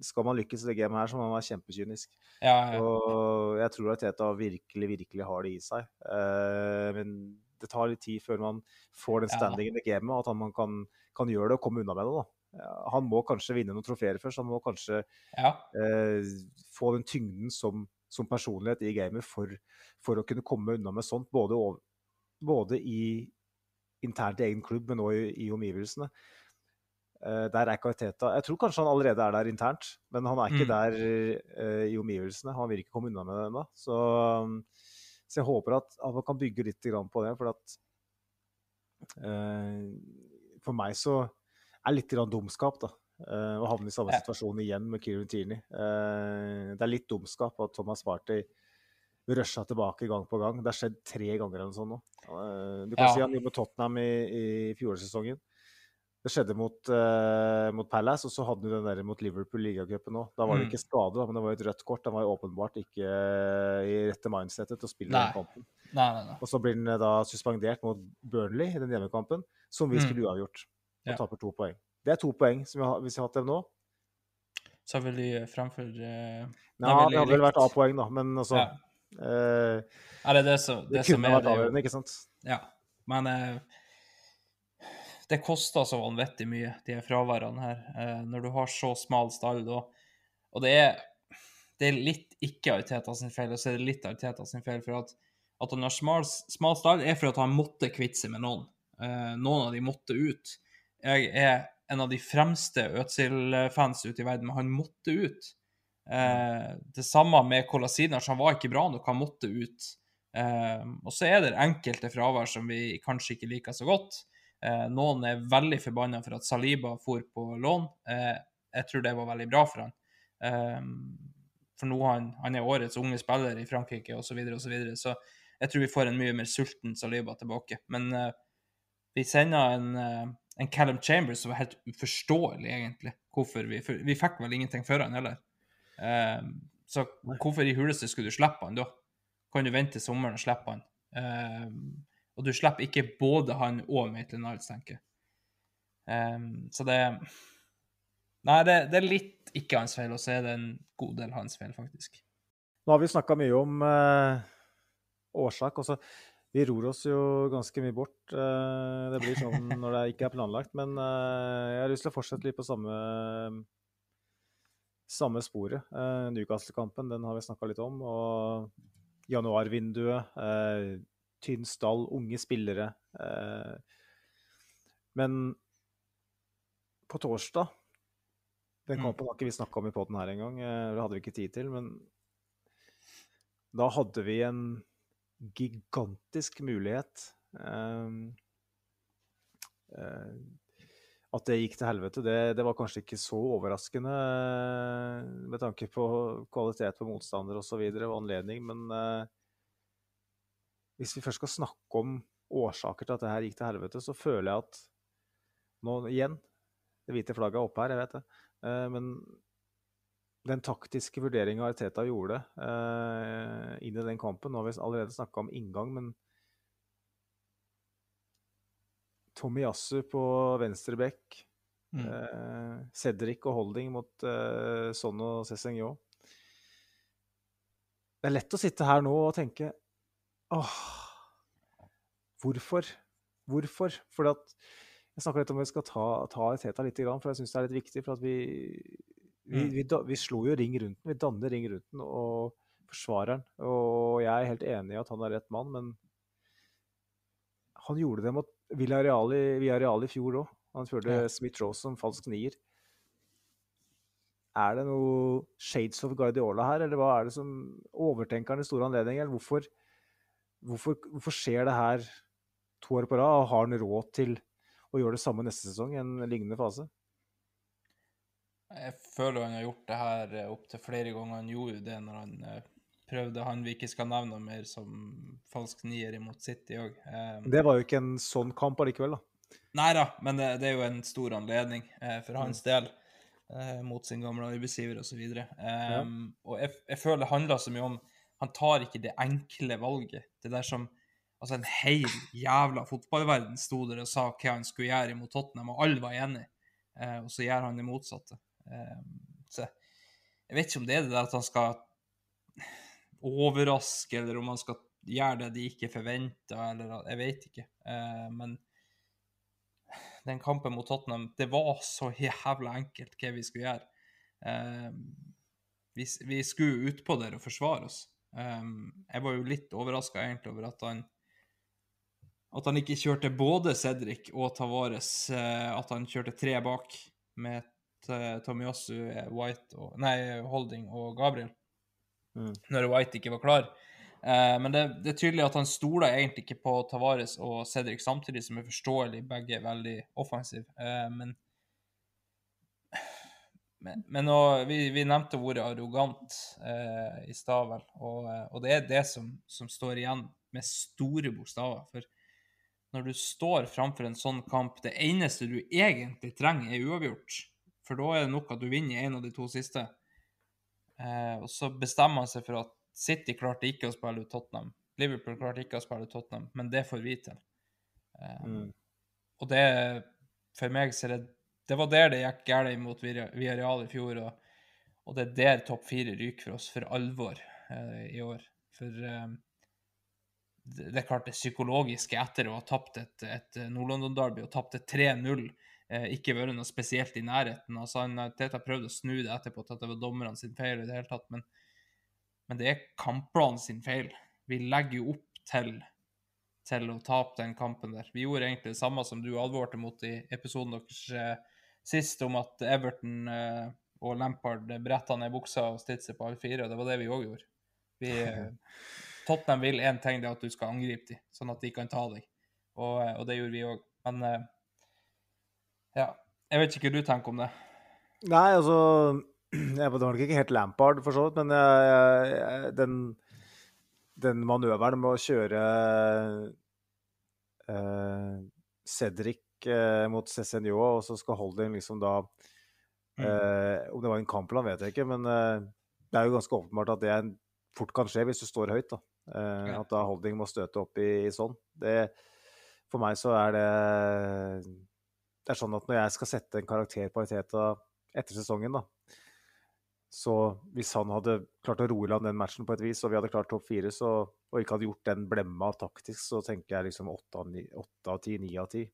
skal man lykkes i det gamet her, så må man være kjempekynisk. Ja, ja. Og jeg tror at Teta virkelig, virkelig har det i seg. Uh, men det tar litt tid før man får den standingen i gamet, at man kan, kan gjøre det og komme unna med det. da. Han må kanskje vinne noen trofeer først. Han må kanskje ja. eh, få den tyngden som, som personlighet i gamet for, for å kunne komme unna med sånt, både, over, både i internt i egen klubb, men òg i, i omgivelsene. Uh, der er ikke Arteta Jeg tror kanskje han allerede er der internt, men han er ikke Mm. der uh, i omgivelsene. Han vil ikke komme unna med det ennå. Så, um, så jeg håper at, at man kan bygge litt grann på det, for at uh, For meg så er det litt grann dumskap, da. å havne i samme Ja. situasjon igjen med Kieran Tierney. Det er litt dumskap at Thomas Party rusha tilbake gang på gang. Det har skjedd tre ganger eller noe sånt nå. Eh, du kan Ja. si han gjorde med Tottenham i, i fjorårssesongen. Det skjedde mot, uh, mot Palace, og så hadde du den der mot Liverpool ligacupen òg. Da var det Mm. ikke skade, men det var et rødt kort. Han var jo åpenbart ikke eh, i rette mindsetet til å spille Nei. den kampen. Nei, nei, nei. Og så blir han da suspendert mot Burnley i den hjemmekampen, som vi Mm. skulle uavgjort. Og Ja. taper to poeng. Det er to poeng som vi har, hvis vi har hatt dem nå. Så vil de framfor uh, Nei, det hadde vel vært. A-poeng, da, men altså ja. Er det det som, Det det som kunne vært avgjørende, ikke sant? Ja, men uh, det koster så vanvittig mye, de fraværene her, uh, når du har så smal stall. Og, og det, er, det er litt ikke Arteta sin feil, og så er det litt Arteta sin feil. For at, at han har smal, smal stall, er for at han måtte kvitte seg med noen. Noen av de måtte ut. Jeg er en av de fremste Øtzil-fans ute i verden, men han måtte ut. Eh, det samme med Kolasinac, han var ikke bra nok, han måtte ut. Eh, og så er det enkelte fravær som vi kanskje ikke liker så godt. Eh, noen er veldig forbanna for at Saliba for på lån. Eh, jeg tror det var veldig bra for han. Eh, for nå han, han er årets unge spiller i Frankrike osv., så, videre, og så, videre. så jeg tror vi får en mye mer sulten Saliba tilbake. Men vi sender en, en Callum Chambers som var helt uforståelig, egentlig. Hvorfor vi, vi fikk vel ingenting for han heller. Eh, så hvorfor i huleste skulle du slippe han da? Kan du vente sommeren og slippe han? Eh, og du slipper ikke både han og Maitland Niles, tenker jeg. Eh, så det Nei, det, det er litt ikke hans feil, og så er det en god del hans feil, faktisk. Nå har vi snakka mye om eh, årsak. Også. Vi ror oss jo ganske mye bort. Eh, det blir sånn når det ikke er planlagt. Men eh, jeg har lyst til å fortsette litt på samme, samme sporet. Eh, Newcastle-kampen den har vi snakka litt om. Og januarvinduet. Eh, tynn stall, unge spillere. Eh, men på torsdag Den Mm. kampen har ikke vi snakka om i poden her engang. eh, Det hadde vi ikke tid til. Men da hadde vi en gigantisk mulighet. Um, eh, at det gikk til helvete, det, det var kanskje ikke så overraskende eh, med tanke på kvalitet på motstander osv. Og, og anledning, men eh, hvis vi først skal snakke om årsaker til at det her gikk til helvete, så føler jeg at nå igjen Det hvite flagget er oppe her, jeg vet det. Eh, men den taktiske vurderinga Arteta gjorde eh, inn i den kampen Nå har vi allerede snakka om inngang, men Tomiyasu på venstre bekk, Mm. eh, Cedric og Holding mot eh, Son og Cézignon. Det er lett å sitte her nå og tenke åh, hvorfor? Hvorfor? Fordi at jeg snakker litt om vi skal ta, ta Teta litt, for jeg syns det er litt viktig. For at vi, vi, Mm. vi, vi slo jo ring rundt den. Vi danner ring rundt den og forsvarer den. Og jeg er helt enig i at han er rett mann, men han gjorde det mot Villarreal i, Villarreal i fjor òg. Han følte Ja. Smith-Rose som falsk nier. Er det noe shades of Guardiola her, eller hva er det som overtenker i store anledninger? Eller hvorfor, hvorfor, hvorfor skjer det her to år på rad? Og har han råd til å gjøre det samme neste sesong i en lignende fase? Jeg føler han har gjort det her eh, opptil flere ganger. Han gjorde det når han eh, prøvde han vi ikke skal nevne mer som falsk nier imot City òg. Det var jo ikke en sånn kamp allikevel, da. Nei da, men det, det er jo en stor anledning uh, for hans del Uh, mot sin gamle arbeidsgiver osv. Um, Og jeg, jeg føler det handler så mye om Han tar ikke det enkle valget. Det der som Altså, en hel jævla fotballverden sto der og sa hva han skulle gjøre imot Tottenham, og alle var enige. Uh, og så gjør han det motsatte. Um, så jeg vet ikke om det er det der at han skal overraske, eller om man skal gjøre det de ikke forventa, eller Jeg vet ikke. Eh, men den kampen mot Tottenham, det var så jævla enkelt hva vi skulle gjøre. Eh, vi, vi skulle utpå der og forsvare oss. Eh, jeg var jo litt overraska egentlig over at han at han ikke kjørte både Cedric og Tavares, at han kjørte tre bak med Tomiyasu, White og, nei, Holding og Gabriel, Mm. når White ikke var klar. Eh, men det, det er tydelig at han stoler egentlig ikke på Tavares og Cedric samtidig, som er forståelig, begge er veldig offensive. Eh, men men, men og, vi, vi nevnte ordet arrogant eh, i stad, vel. Og, eh, og det er det som, som står igjen med store bokstaver. For når du står framfor en sånn kamp, det eneste du egentlig trenger, er uavgjort. For da er det nok at du vinner en av de to siste. Eh, og så bestemmer han seg for at City klarte ikke å spille ut Tottenham. Liverpool klarte ikke å spille ut Tottenham, men det får vi til. Eh, Mm. Og det, for meg, så er det Det var der det gikk galt mot Villar- Villarreal i fjor, og, og det er der topp fire ryker for oss for alvor eh, i år. For eh, det, er klart det psykologiske etter å ha tapt et, et Nord-London-derby og tapt et 3-0, eh, ikke vært noe spesielt i nærheten. Altså, han, Teta prøvde å snu det etterpå til at det var dommerne sin feil i det hele tatt, men, men det er kampplanen sin feil. Vi legger jo opp til til å tape den kampen der. Vi gjorde egentlig det samme som du advarte mot i episoden deres eh, sist, om at Everton eh, og Lampard bretta ned buksa og stilte seg på alle fire, og det var det vi òg gjorde. Vi, eh, Tottenham vil én ting, det er at du skal angripe dem, sånn at de kan ta deg. Og, eh, og det gjorde vi òg. Men eh, ja, jeg vet ikke hva du tenker om det. Nei, altså jeg, Det var nok ikke helt Lampard, for så vidt, men jeg, jeg, den, den manøveren med å kjøre eh, Cedric eh, mot Cézinho, og så skal Holding liksom da eh, Om det var en kampplan, vet jeg ikke, men eh, det er jo ganske åpenbart at det fort kan skje hvis du står høyt. da. Eh. At da Holding må støte opp i, i sånn. Det, for meg så er det Det er sånn at når jeg skal sette en karakter på Arteta etter sesongen, da, så hvis han hadde klart å roe i land den matchen på et vis, og vi hadde klart topp fire, så, og ikke hadde gjort den blemma taktisk, så tenker jeg liksom åtte av ti, ni av ti.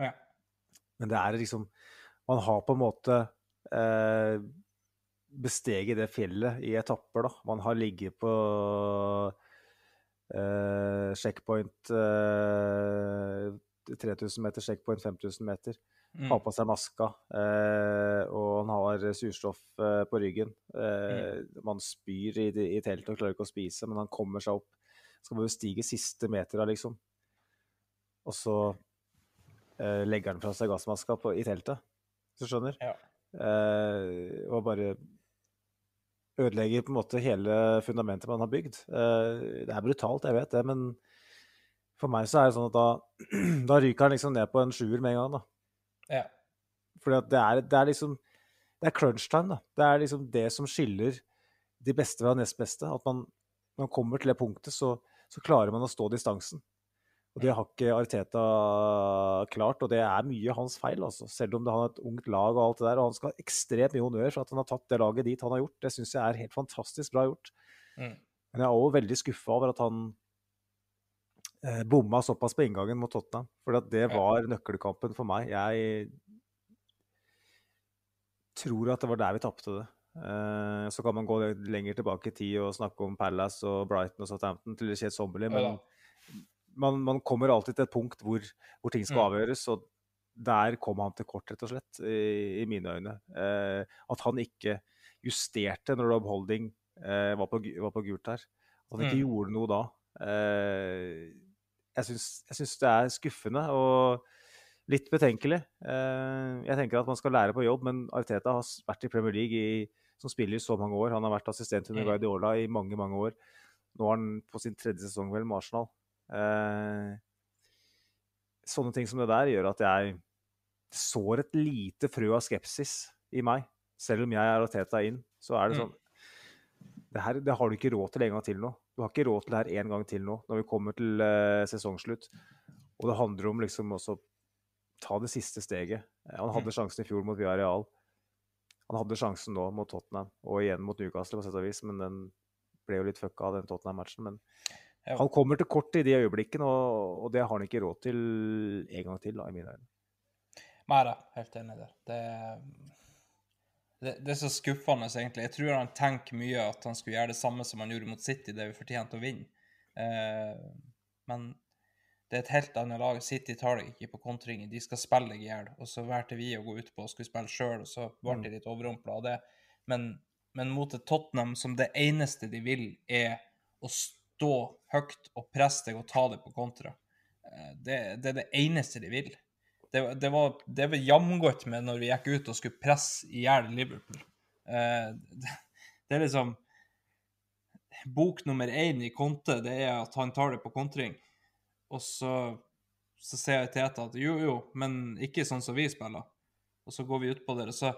Ja. Men det er liksom Man har på en måte eh, besteget det fjellet i etapper, da. Man har ligget på eh, checkpoint eh, 3000 meter, checkpoint 5000 meter. Mm. Har på seg maska, eh, og han har surstoff eh, på ryggen. Eh, Man spyr i, i teltet og klarer ikke å spise, men han kommer seg opp. Skal bare stige siste metera, liksom. Og så eh, legger han fra seg gassmaska på, i teltet, hvis du skjønner. Ja. Eh, og bare ødelegger på en måte hele fundamentet man har bygd. Eh, det er brutalt, jeg vet det, men for meg så er det sånn at da, da ryker han liksom ned på en sjuer med en gang. da. Ja. Fordi at det er, det er liksom Det er crunch time, da. Det er liksom det som skiller de beste fra nest beste. At man, når man kommer til det punktet, så, så klarer man å stå distansen. Og det har ikke Arteta klart, og det er mye hans feil, altså. Selv om det har et ungt lag og alt det der. Og han skal ha ekstremt mye honnør for at han har tatt det laget dit han har gjort. Det syns jeg er helt fantastisk bra gjort. Mm. Men jeg er òg veldig skuffa over at han bomma såpass på inngangen mot Tottenham. For det var nøkkelkampen for meg. Jeg tror at det var der vi tapte det. Eh, så kan man gå lenger tilbake i tid og snakke om Palace og Brighton og Southampton til det skjer sommerlig, men man, man kommer alltid til et punkt hvor, hvor ting skal Mm. avgjøres, og der kom han til kort, rett og slett, i, i mine øyne. Eh, at han ikke justerte når Rob Holding eh, var, på, var på gult her. At han ikke Mm. gjorde noe da. Eh, jeg syns det er skuffende og litt betenkelig. Eh, jeg tenker at man skal lære på jobb, men Arteta har vært i Premier League i, som spiller i så mange år. Han har vært assistent under Mm. Guardiola i mange, mange år. Nå er han på sin tredje sesong vel med Arsenal. Eh, sånne ting som det der gjør at jeg sår et lite frø av skepsis i meg. Selv om jeg er Arteta inn, så er det Mm. sånn det, her, det har du ikke råd til en gang til nå. Du har ikke råd til det her en gang til nå, når vi kommer til uh, sesongslutt. Og det handler om liksom også ta det siste steget. Eh, Han hadde Mm. sjansen i fjor mot Villarreal. Han hadde sjansen nå mot Tottenham, og igjen mot Newcastle, på sett og vis, men den ble jo litt fucka av den Tottenham-matchen. Men Ja. han kommer til kort i de øyeblikkene, og, og det har han ikke råd til en gang til, da, i mine øyne. Nei da, helt enig der. Det, det, det er så skuffende, egentlig. Jeg tror han tenker mye at han skulle gjøre det samme som han gjorde mot City, det vi fortjente å vinne. Eh, men det er et helt annet lag. City tar deg ikke på kontringer. De skal spille deg i hjel. Og så valgte vi å gå ut på og skulle spille sjøl, og så ble de litt overrumpla av det. Men, men mot et Tottenham som det eneste de vil, er å stå høyt og presse deg og ta deg på kontra. Eh, Det, det er det eneste de vil. Det, det var, det var jamgodt med når vi gikk ut og skulle presse i hjel Liverpool. Eh, det, det er liksom Bok nummer én i Conte, det er at han tar det på kontring. Og så, så ser jeg til Teta at jo, jo, men ikke sånn som vi spiller. Og så går vi ut på det. Og så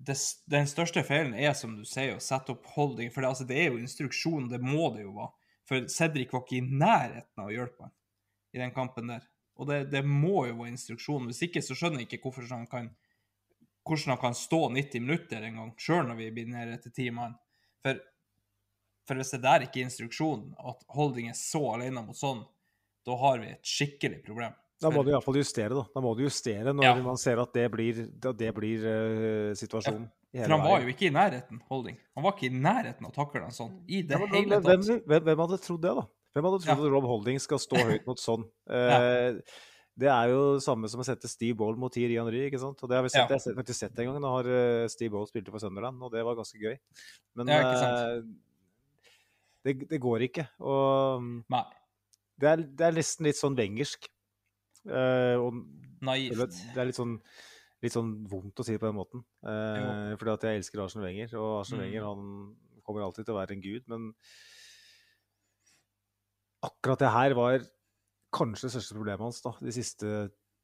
det, Den største feilen er, som du sier, å sette opp holding. For det, altså, det er jo instruksjon, det må det jo være. For Cedric var ikke i nærheten av å hjelpe ham i den kampen der. Og det, det må jo være instruksjonen. Hvis ikke så skjønner jeg ikke hvorfor han kan, hvordan han kan stå 90 minutter en gang, sjøl når vi blir nede til ti mann. For, for hvis det der ikke er instruksjonen, at holding er så alene mot sånn, da har vi et skikkelig problem. Da må du iallfall justere, da. Da må du justere når Ja. man ser at det blir, at det blir uh, situasjonen. Ja, For han var jo ikke i nærheten, Holding. Han var ikke i nærheten av å takle den sånn. I det Ja, men hele hvem, hvem, hvem hadde trodd det, da? Hvem hadde trodd Ja. at Rob Holding skal stå høyt mot sånn? Eh, Det er jo det samme som å sette Steve Ball mot Thierry Henry, ikke sant? Og det har vi sett, Ja. jeg har faktisk sett en gang. Da har eh, Steve Ball spilte for Sunderland, og det var ganske gøy. Men Ja, eh, det, det går ikke. Og Nei. det er, det er nesten litt sånn wengersk. Uh, Naivt. det er litt sånn, litt sånn vondt å si det på den måten. Uh, fordi at jeg elsker Arsen Wenger, og Arsen Mm. Wenger han kommer alltid til å være en gud, men akkurat det her var kanskje det største problemet hans da, de siste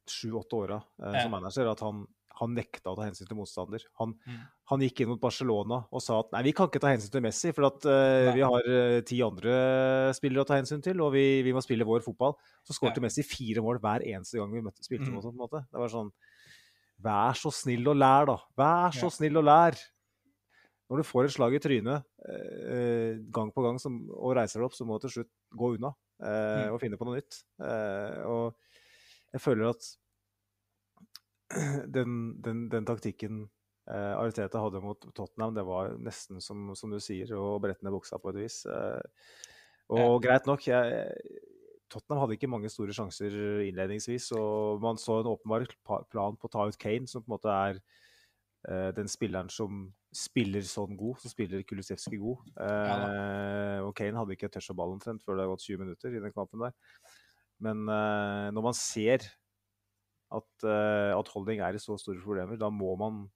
sju-åtte åra eh, som manager. At han, han nekta å ta hensyn til motstander. Han, Mm. han gikk inn mot Barcelona og sa at nei, vi kan ikke ta hensyn til Messi, for at eh, vi har eh, ti andre spillere å ta hensyn til, og vi, vi må spille vår fotball. Så skåret Ja. Messi fire mål hver eneste gang vi møtte, spilte Mm. mot ham. Det var sånn Vær så snill og lær, da. Vær så Ja. snill og lær. Når du får et slag i trynet eh, gang på gang som, og reiser deg opp, så må du til slutt gå unna eh, Mm. og finne på noe nytt. Eh, og jeg føler at den, den, den taktikken eh, Ariteta hadde mot Tottenham, det var nesten som, som du sier, å brette ned buksa på et vis. Eh, og greit nok, jeg, Tottenham hadde ikke mange store sjanser innledningsvis, og man så en åpenbar plan på å ta ut Kane, som på en måte er uh, den spilleren som spiller sånn god, så spiller Kulusevski god. Eh, og Kane hadde ikke toucha ballen omtrent før det hadde gått 20 minutter i den kampen der. Men eh, når man ser at, eh, at Holding er i så store problemer, da må man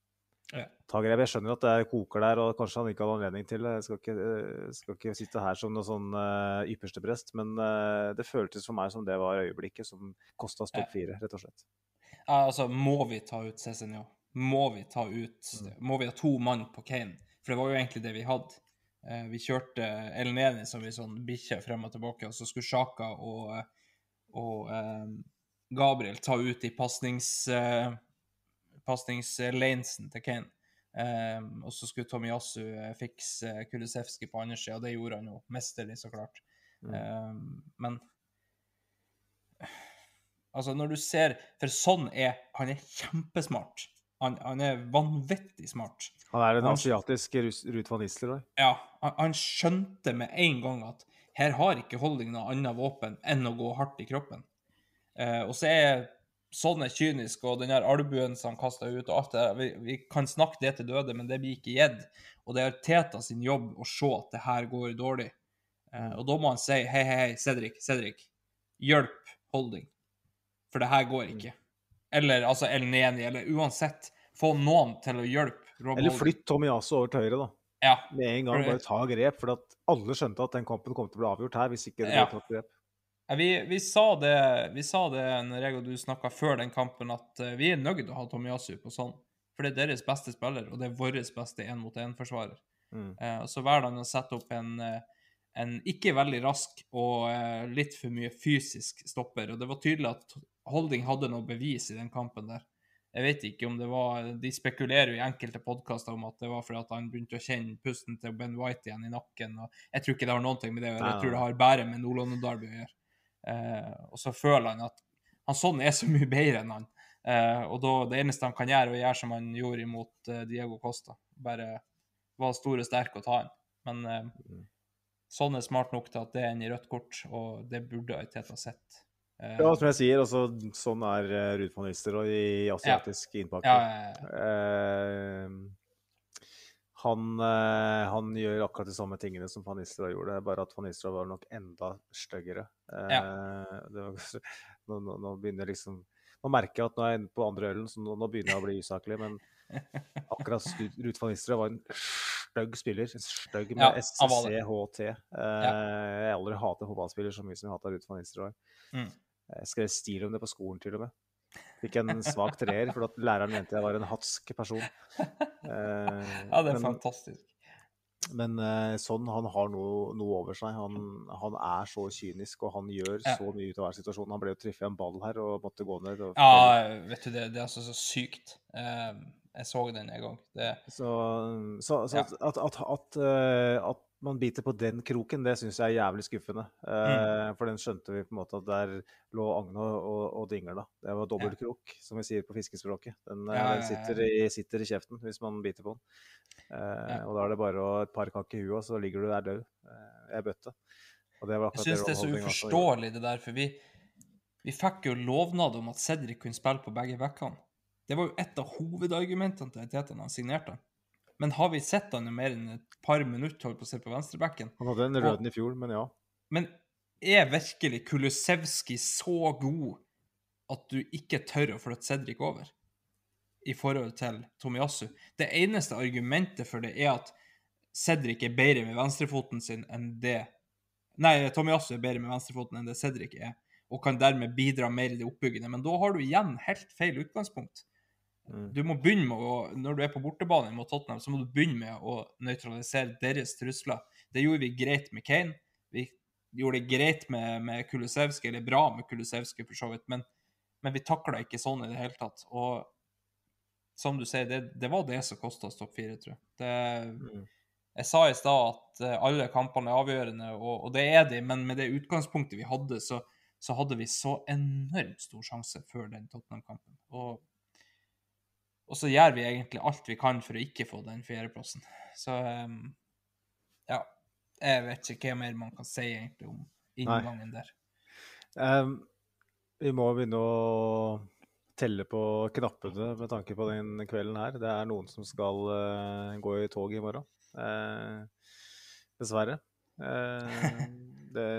Ja. ta grep. Jeg skjønner at det koker der, og kanskje han ikke hadde anledning til det. Jeg skal ikke, eh, skal ikke sitte her som noe sånn uh, ypperste prest, men eh, det føltes for meg som det var øyeblikket som kosta oss Ja. topp fire, rett og slett. Ja, altså, må vi ta ut Cezinio? Må vi ta ut Må vi ha to mann på Kane? For det var jo egentlig det vi hadde. Eh, vi kjørte El Neni som vi sånn bikkje frem og tilbake, og så skulle Sjaka og, eh, og um, Gabriel ta ut i pasnings... uh, pasningslanesen til Kane. Um, og så skulle Tomiyasu eh, fikse Kulisevskij på andre sida, og det gjorde han jo mesterlig, så klart. Mm. Um, men Altså, når du ser For sånn er Han er kjempesmart. Han, han er vanvittig smart. Han er en Han- asiatisk Ruth van Nistelrooy. Ja, han, han skjønte med en gang at her har ikke Holding noe annet våpen enn å gå hardt i kroppen. Eh, og så er sånn er kynisk, og den der albuen som han kasta ut og alt det der, vi, vi kan snakke det til døde, men det blir ikke gitt. Og det er Teta sin jobb å se at det her går dårlig. Eh, og da må han si hei, hei, hei, Cedric, Cedric, hjelp Holding. For det her går ikke. Eller altså El Neni, eller uansett, få noen til å hjelpe Rob Eller flytt Tomiyasu over til høyre, da. Ja. Med en gang bare ta grep. For at alle skjønte at den kampen kom til å bli avgjort her hvis ikke det Ja. ble tatt grep. Ja, Vi, vi, sa det, vi sa det når jeg og du snakka før den kampen, at eh, vi er nøyd å ha Tomiyasu på sånn. For det er deres beste spiller, og det er vår beste én-mot-én-forsvarer. Mm. Uh, så hver dag å sette opp en, eh, en ikke veldig rask og uh, litt for mye fysisk stopper. Og det var tydelig at Holding hadde noe bevis i den kampen der. Jeg vet ikke om det var De spekulerer jo i enkelte podkaster om at det var fordi at han begynte å kjenne pusten til Ben White igjen i nakken. og Jeg tror ikke det har noe med det å gjøre. Jeg tror det har bare med Nordland og Derby å gjøre. Eh, og så føler han at han sånn er så mye bedre enn han. Eh, og da, det eneste han kan gjøre, er å gjøre som han gjorde imot eh, Diego Costa. Bare var stor og sterk og ta han. Men eh, sånn er smart nok til at det ender i rødt kort, og det burde Teta sett. Eh, Ja, som jeg sier, altså, sånn er Ruud van Nistelrooy i asiatisk innpakning. ja, ja, ja. Eh, han, eh, han gjør akkurat de samme tingene som van Nistelrooy gjorde, bare at van Nistelrooy var nok enda styggere. Eh, nå, nå, nå begynner liksom Nå merker jeg at nå er jeg på andre ølen, så nå, nå begynner jeg å bli usaklig. Men akkurat Ruud van Nistelrooy var en stygg spiller. En stygg med Ja. SCHT. Eh, Jeg har aldri hatet fotballspiller så mye som jeg hater Ruud van Nistelrooy. Mm. Jeg skrev stil om det på skolen, til og med. Fikk en svak treer, for at læreren mente jeg var en hatsk person. Eh, ja, det er men, fantastisk. men eh, sånn, han har noe, noe over seg. Han, han er så kynisk, og han gjør Ja. så mye ut av hver situasjon. Han ble jo truffet av en ball her og måtte gå ned. Og, Ja, vet du, det, det er altså så sykt. Eh, jeg så den en gang. Det, Så, så, så Ja. at, at, at, eh, at man biter på den kroken, det syns jeg er jævlig skuffende. Eh, Mm. For den skjønte vi på en måte at der lå agnet og, og dingla. Det var dobbeltkrok, som vi sier på fiskespråket. Den, eh, Ja, ja, ja, den sitter, i, sitter i kjeften hvis man biter på den. Eh, Ja. Og da er det bare å et par kakk i huet, og så ligger du der død. Jeg bøtte. Og det var jeg syns det er så uforståelig, det der, for vi, vi fikk jo lovnad om at Cedric kunne spille på begge vekkene. Det var jo et av hovedargumentene til Teta da han signerte. Men har vi sett han jo mer enn et par minutter holdt på å se på venstrebekken? Han hadde en røden i fjor, men ja. Men er virkelig Kulusevski så god at du ikke tør å flytte Cedric over i forhold til Tomiyasu? Det eneste argumentet for det er at Cedric er bedre med venstrefoten sin enn det Nei, Tomiyasu er bedre med venstrefoten enn det Cedric er, og kan dermed bidra mer i det oppbyggende. Men da har du igjen helt feil utgangspunkt. Mm. Du må begynne med å, Når du er på bortebane mot Tottenham, så må du begynne med å nøytralisere deres trusler. Det gjorde vi greit med Kane. Vi gjorde det greit med, med Kulusevski, eller bra med Kulusevski for så vidt, men, men vi takla ikke sånn i det hele tatt. Og som du sier, det, det var det som kosta oss topp fire, tror jeg. Det, Mm. jeg sa i stad at eh, alle kampene er avgjørende, og, og det er de, men med det utgangspunktet vi hadde, så, så hadde vi så enormt stor sjanse før den Tottenham-kampen. Og, og så gjør vi egentlig alt vi kan for å ikke få den fjerdeplassen. Så um, ja. Jeg vet ikke hva mer man kan si egentlig om inngangen der. Um, vi må begynne å telle på knappene med tanke på den kvelden her. Det er noen som skal uh, gå i tog i morgen. Uh, dessverre. Uh, det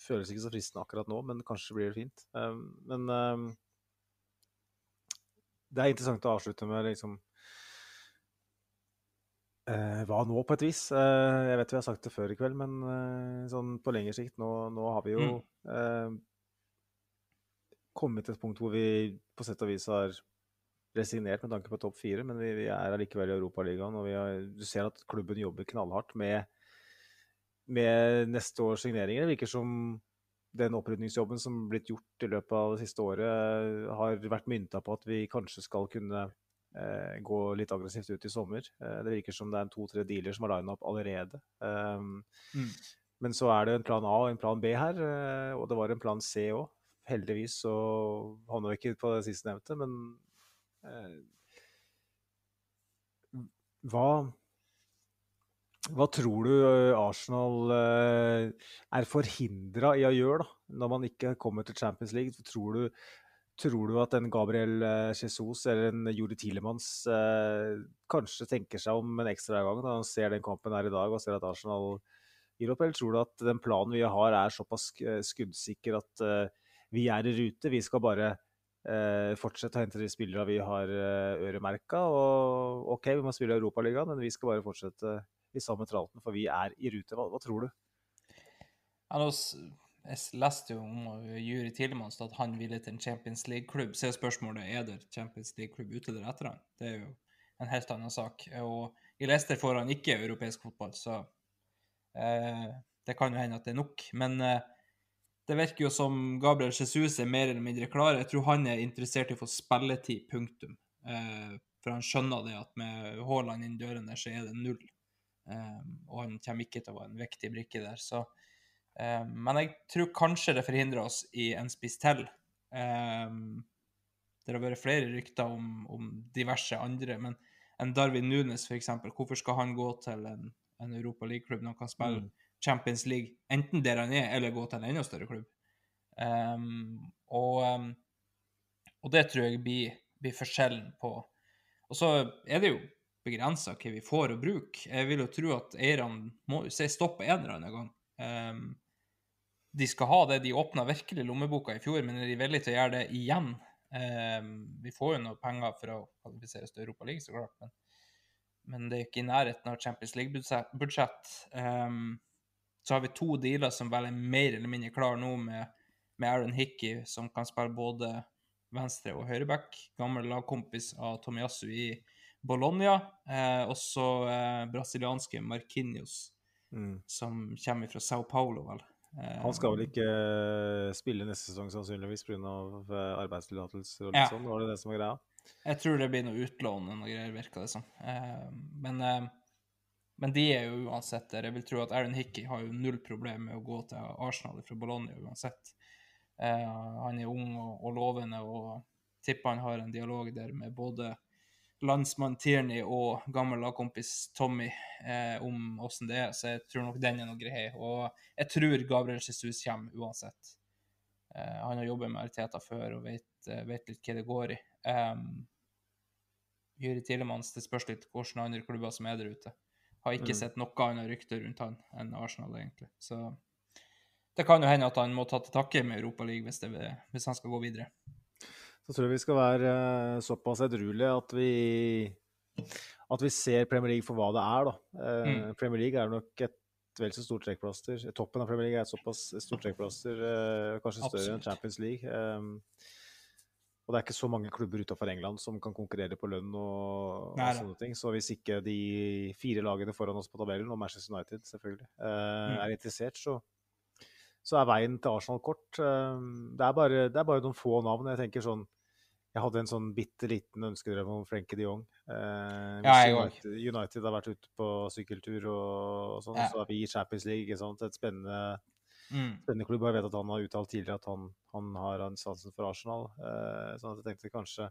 føles ikke så fristende akkurat nå, men kanskje blir det fint. Men det er interessant å avslutte med liksom eh, Hva nå, på et vis? Eh, jeg vet vi har sagt det før i kveld, men eh, sånn på lengre sikt Nå, nå har vi jo eh, kommet til et punkt hvor vi på sett og vis har resignert med tanke på topp fire, men vi, vi er allikevel i Europaligaen, og vi har, du ser at klubben jobber knallhardt med, med neste års signeringer. Det virker som den opprydningsjobben som blitt gjort i løpet av det siste året, har vært mynta på at vi kanskje skal kunne eh, gå litt aggressivt ut i sommer. Eh, det virker som det er en to-tre dealer som har lina opp allerede. Um, Mm. Men så er det en plan A og en plan B her, eh, og det var en plan C òg. heldigvis så havna vi ikke på det sistnevnte, men eh, hva hva tror du eh, Arsenal eh, er forhindra i å gjøre da, når man ikke kommer til Champions League? Tror du, tror du at en Gabriel eh, Jesus eller en Juri Tilemans kanskje tenker seg om en ekstra gang når han ser den kampen her i dag og ser at Arsenal gir opp? Eller tror du at den planen vi har er såpass skuddsikker at vi er i rute? Vi skal bare eh, fortsette å hente de spillerne vi har øremerka. Og OK, vi må spille Europaligaen, men vi skal bare fortsette i samme tralten, for vi er i rute. Hva, hva tror du? Ja, jeg leste jo om Juri Tilemans at han ville til en Champions League-klubb. Så spørsmålet er det Champions League-klubb ute der etter han. Det er jo en helt annen sak. Og i Leicester får han ikke europeisk fotball, så eh, det kan jo hende at det er nok. Men eh, det virker jo som Gabriel Jesus er mer eller mindre klar. Jeg tror han er interessert i å få spilletid, punktum. Eh, for han skjønner det at med Haaland inn døren der, så er det null. Um, og han kommer ikke til å være en viktig brikke der. Så, um, men jeg tror kanskje det forhindrer oss i en spiss til. Um, det har vært flere rykter om, om, diverse andre, men en Darwin Nunes f.eks., hvorfor skal han gå til en, en Europa League-klubb når han kan spille mm. Champions League enten der han er, eller gå til en enda større klubb? og, og det tror jeg blir, blir forskjellen på Og så er det jo begrensa hva vi får å bruke. Jeg vil jo tro at eierne må si stopp en eller annen gang. Um, de skal ha det. De åpna virkelig lommeboka i fjor, men er de villige til å gjøre det igjen? Um, vi får jo noe penger for å kvalifisere oss til Europa League, så klart, men, men, det er ikke i nærheten av Champions League-budsjett. Um, så har vi to dealer som vel er mer eller mindre klar nå, med, med Aaron Hickey, som kan spille både venstre- og høyreback. Gammel lagkompis av Tomiyasu i Bologna, eh, også eh, brasilianske Marquinhos, mm. som kommer fra Sao Paulo, vel. Eh, Han skal vel ikke eh, spille neste sesong sannsynligvis pga. Eh, arbeidstillatelser og litt ja. sånn? Var det det som var greia? Jeg tror det blir noe utlån og noe greier, virker det som. Eh, men, men, de er jo uansett der. Jeg vil tro at Aaron Hickey har jo null problem med å gå til Arsenal fra Bologna uansett. han er ung og, og lovende og tipper han har en dialog der med både landsmann Tierney og gammel lagkompis Tommy eh, om åssen det er, så jeg tror nok den er noe grei. Og jeg tror Gabriel Jesus kommer uansett. Eh, han har jobbet med Ariteta før og vet, eh, vet, litt hva det går i. Um, Jyri Tilemans, det spørs litt hvilke andre klubber som er der ute. Har ikke mm. sett noe annet rykte rundt han enn Arsenal, egentlig. Så det kan jo hende at han må ta til takke med Europaligaen hvis, hvis han skal gå videre så tror jeg vi skal være uh, såpass edruelige at vi, at vi ser Premier League for hva det er. Da. Uh, mm. Premier League er nok et vel så stort trekkplaster. Toppen av Premier League er et såpass stort trekkplaster, uh, kanskje større Absolutt. enn Champions League. Og det er ikke så mange klubber utenfor England som kan konkurrere på lønn og, og sånne ting. Så hvis ikke de fire lagene foran oss på tabellen, og Manchester United selvfølgelig, mm. er interessert, så så er veien til Arsenal kort. Det er, bare, det er bare noen få navn. Jeg tenker sånn jeg hadde en sånn bitte liten ønskedrøm om Frenkie de Jong. Eh, ja, United, United, har vært ute på sykkeltur og, og sånn, ja. så er vi i Champions League. Ikke sant? Et spennende, mm. spennende klubb. Jeg vet at han har uttalt tidligere at han, han har sansen for Arsenal. Eh, sånn at jeg tenkte kanskje,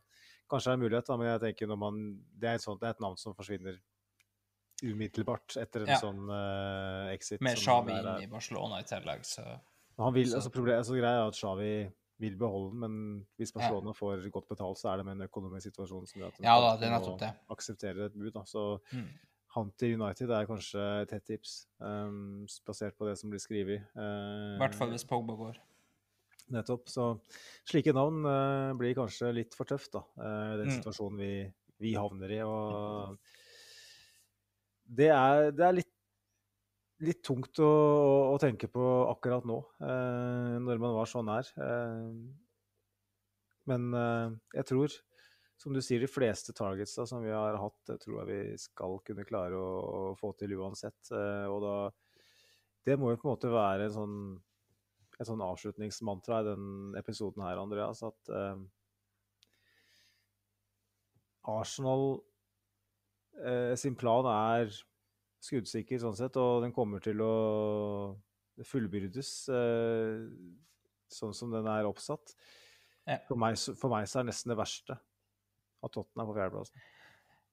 kanskje det er en mulighet, da, men jeg tenker når man, det, er sånt, det er et navn som forsvinner umiddelbart etter en ja. sånn eh, exit. Med Xavi inn i Barcelona i tillegg, så han vil, altså, problem, altså, Greia er at Xavi vil beholde den, men hvis Barcelona ja. får godt betalt, så er det med en økonomisk situasjon som gjør at de ja, da, det må aksepterer et bud. Da. Så mm. han til United er kanskje et hett tips, um, basert på det som blir skrevet. Uh, I hvert fall hvis Pogba går. Nettopp. Så slike navn uh, blir kanskje litt for tøft, da. Uh, den mm. situasjonen vi, vi, havner i. Og det er, det er litt litt tungt å, å, tenke på akkurat nå, eh, når man var så nær. Eh, men eh, jeg tror, som du sier, de fleste targets da, som vi har hatt, tror jeg vi skal kunne klare å, å få til uansett. Eh, og da Det må jo på en måte være en sånn, et sånn avslutningsmantra i den episoden her, Andreas, at eh, Arsenal eh, sin plan er skuddsikker sånn sett, og den kommer til å fullbyrdes. Eh, sånn som den er oppsatt. Ja. For, meg, for meg så er det nesten det verste at Tottenham er på fjerdeplassen.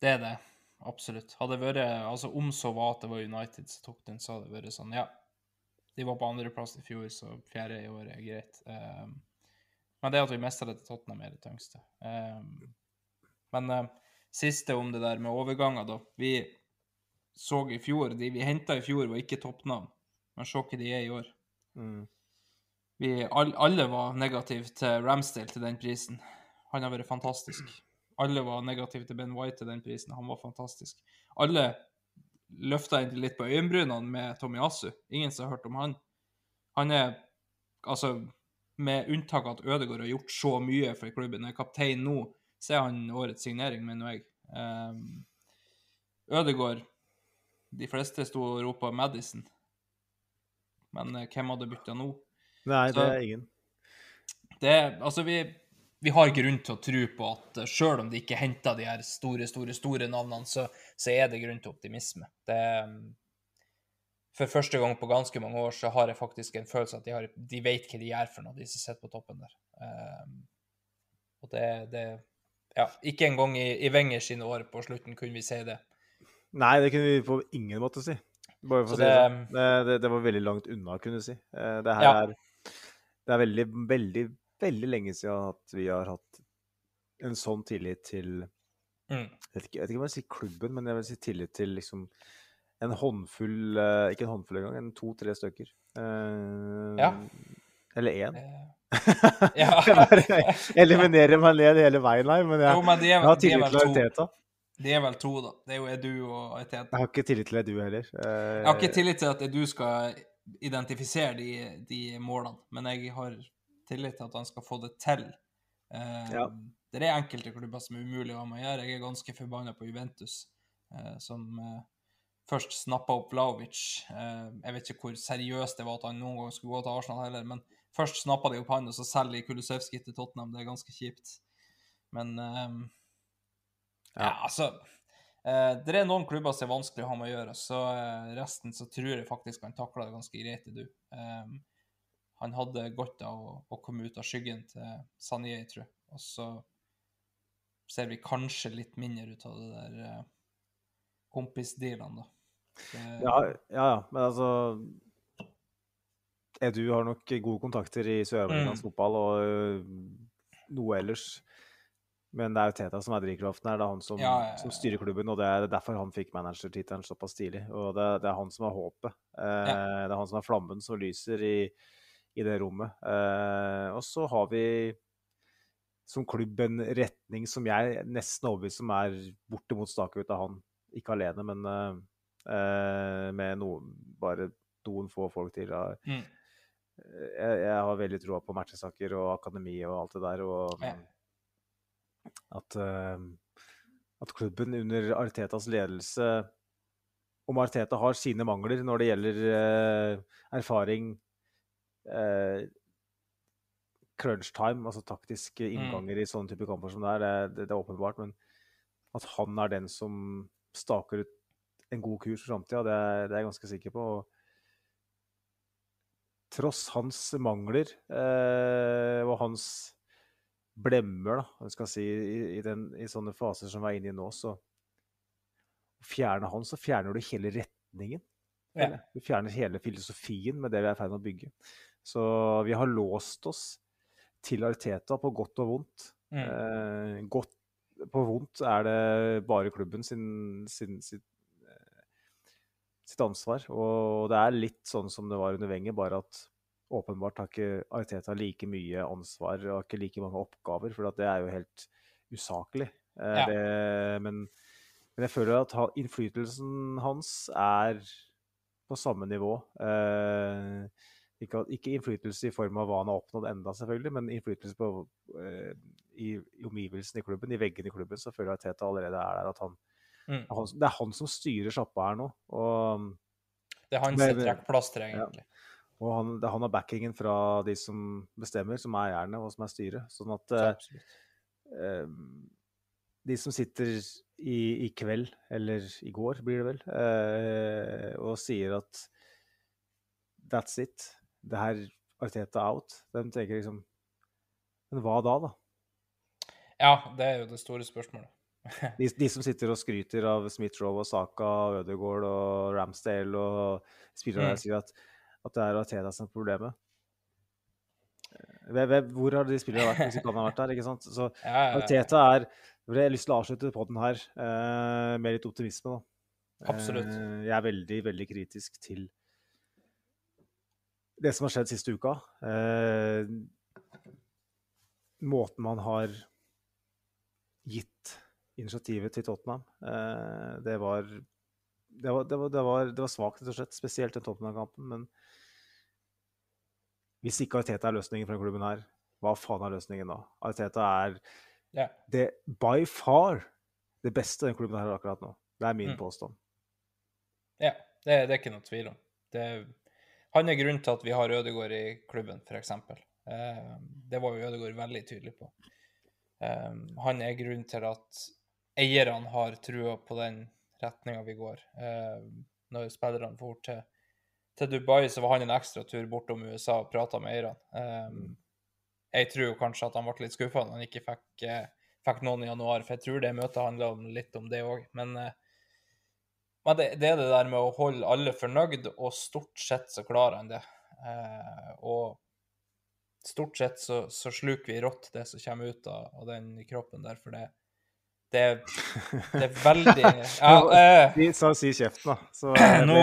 Det er det. Absolutt. Hadde det vært, altså Om så var at det var United som tok den, så hadde det vært sånn, ja. De var på andreplass i fjor, så fjerde i år er greit. Um, men det at vi mista det til Tottenham, er det tyngste. Um, men um, siste om det der med overganger, da. Vi så i fjor De vi henta i fjor, var ikke toppnavn. Men se hva de er i år. Mm. Vi, all, alle var negative til Ramsdale til den prisen. Han har vært fantastisk. Alle var negative til Ben White til den prisen. Han var fantastisk. Alle løfta egentlig litt på øyenbrynene med Tommy Asu. Ingen som har hørt om han. Han er Altså, med unntak av at Ødegaard har gjort så mye for klubben, er kaptein nå, så er han årets signering, mener jeg. Um, Ødegaard De fleste sto og ropa Madison. Men eh, hvem hadde bytta nå? Nei, det er ingen. Det, altså vi, vi har grunn til å tro på at uh, selv om de ikke henter de her store, store, store navnene, så, så er det grunn til optimisme. Det, um, for første gang på ganske mange år så har jeg faktisk en følelse at de, har, de vet hva de gjør for noe, de som sitter på toppen der. Um, og det, det Ja, ikke engang i, i Wenger sine år på slutten kunne vi si det. Nei, det kunne vi på ingen måte si. Bare for å si det, det- sånn. det, det, det var veldig langt unna, kunne du si. Eh, Det her Ja. er, det er veldig, veldig, veldig lenge siden at vi har hatt en sånn tillit til Mm. Jeg vet ikke, jeg vet ikke om jeg vil si klubben, men jeg vil si tillit til liksom en håndfull eh, Ikke en håndfull engang, en to-tre stykker. Eh, Ja. Eller én. Eh, Ja. Eliminerer meg ned hele veien her, men jeg, Jo, men de er, jeg har tillit til to. Arteta. De er vel to, da. Det er jo Edu og Arteta. Jeg har ikke tillit til Edu heller. Uh, Jeg har ikke tillit til at Edu skal identifisere de, de målene, men jeg har tillit til at han skal få det til. Uh, Ja. Det er enkelte klubber som er umulig å ha med å gjøre. Jeg er ganske forbanna på Juventus, uh, som eh, først snappa opp Vlaovic. Jeg vet ikke hvor seriøst det var at han noen gang skulle gå til Arsenal heller, men først snappa de opp han, og så selger de Kulusevski til Tottenham. Det er ganske kjipt. Men ja, altså eh, Det er noen klubber som er vanskelig å ha med å gjøre, så eh, resten så tror jeg faktisk han takla det ganske greit, du. Eh, han hadde godt av å, å komme ut av skyggen til Sanje, tror jeg. Og så ser vi kanskje litt mindre ut av det der eh, kompisdealene, da. Det, Ja, ja, ja, men altså Edu har nok gode kontakter i sør-amerikansk Mm. fotball og noe ellers. Men det er jo Teta som er drivkraften her. Det er han som, Ja, ja, ja. som styrer klubben, og det er derfor han fikk managertittelen såpass tidlig. Og det, det er han som er håpet. Eh, Det er han som er flammen som lyser i, i det rommet. Eh, og så har vi som klubb en retning som jeg nesten overbevist om er bortimot staket ut av han. Ikke alene, men eh, eh, med noen, bare noen få folk til. Mm, jeg, jeg har veldig troa på matchesaker og akademi og alt det der. Og. At, eh, at klubben under Artetas ledelse Om Arteta har sine mangler når det gjelder eh, erfaring eh, crunch time, altså taktiske innganger i sånne type kamper som det er, det, det, er åpenbart. Men at han er den som staker ut en god kurs for framtida, det, det er jeg ganske sikker på. Og tross hans mangler eh, og hans blemmer, da, skal si, i, i, den, i sånne faser som vi er inne i nå, så fjerner han, så fjerner du hele retningen. Ja. Du fjerner hele filosofien med det vi er i ferd med å bygge. Så vi har låst oss til Arteta på godt og vondt. mm. Eh, godt, på vondt er det bare klubben sin, sin, sitt, eh, sitt ansvar. Og det er litt sånn som det var under Wenger, bare at åpenbart har ikke Arteta like mye ansvar og har ikke like mange oppgaver, for det er jo helt usaklig. Eh, Ja. det, men, men jeg føler at innflytelsen hans er på samme nivå. Eh, ikke, ikke innflytelse i form av hva han har oppnådd enda, selvfølgelig, men innflytelse på, eh, i, i omgivelsene i klubben, i veggene i klubben, så føler jeg at Teta allerede er der. At han, Mm. han, det er han som styrer sjappa her nå. Og, Det er hans trekker plasteret, egentlig. Og han, det, han har backingen fra de som bestemmer, som er eierne, og som er styret. Sånn at eh, eh, de som sitter i, i kveld, eller i går blir det vel, eh, og sier at that's it. Det her Arteta out. De tenker liksom Men hva da, da? Ja, det er jo det store spørsmålet. De, de som sitter og skryter av Smith-Roe og Saka og Ødegaard og Ramsdale og spillere der Mm. sier at, at det er Arteta som er problemet. Hvor har de spillerne vært hvis ikke han har vært der? ikke sant? Så Ja, ja. Arteta er Jeg har lyst til å avslutte podden her eh, med litt optimisme, da. Absolutt. Eh, jeg er veldig, veldig kritisk til det som har skjedd siste uka. Eh, måten man har gitt initiativet til Tottenham. Eh, det var det var, det, var, det, var, det var svakt, rett og slett. Spesielt den Tottenham-kampen. Men hvis ikke Arteta er løsningen for denne klubben her, hva faen er løsningen da? Arteta er yeah. det by far det beste den klubben her har akkurat nå. Det er min Mm. påstand. Ja, det, det er ikke noe tvil om. Det, han er grunnen til at vi har Ødegaard i klubben, f.eks. Eh, det var jo Ødegaard veldig tydelig på. Eh, han er grunnen til at eierne har trua på den retninga vi går. Eh, når spillerne får til, til Dubai, så var han en ekstra tur bortom USA og prata med eierne. Um, jeg tror kanskje at han ble litt skuffa når han ikke fikk, eh, fikk noen i januar, for jeg tror det møtet handla litt om det òg. Men eh, men det, det er det der med å holde alle fornøyd, og stort sett så klarer han det. Eh, og stort sett så, så sluker vi rått det som kommer ut av, av den kroppen der, for det, det, det er veldig Ja, uh, så si kjeften, da. Så nå.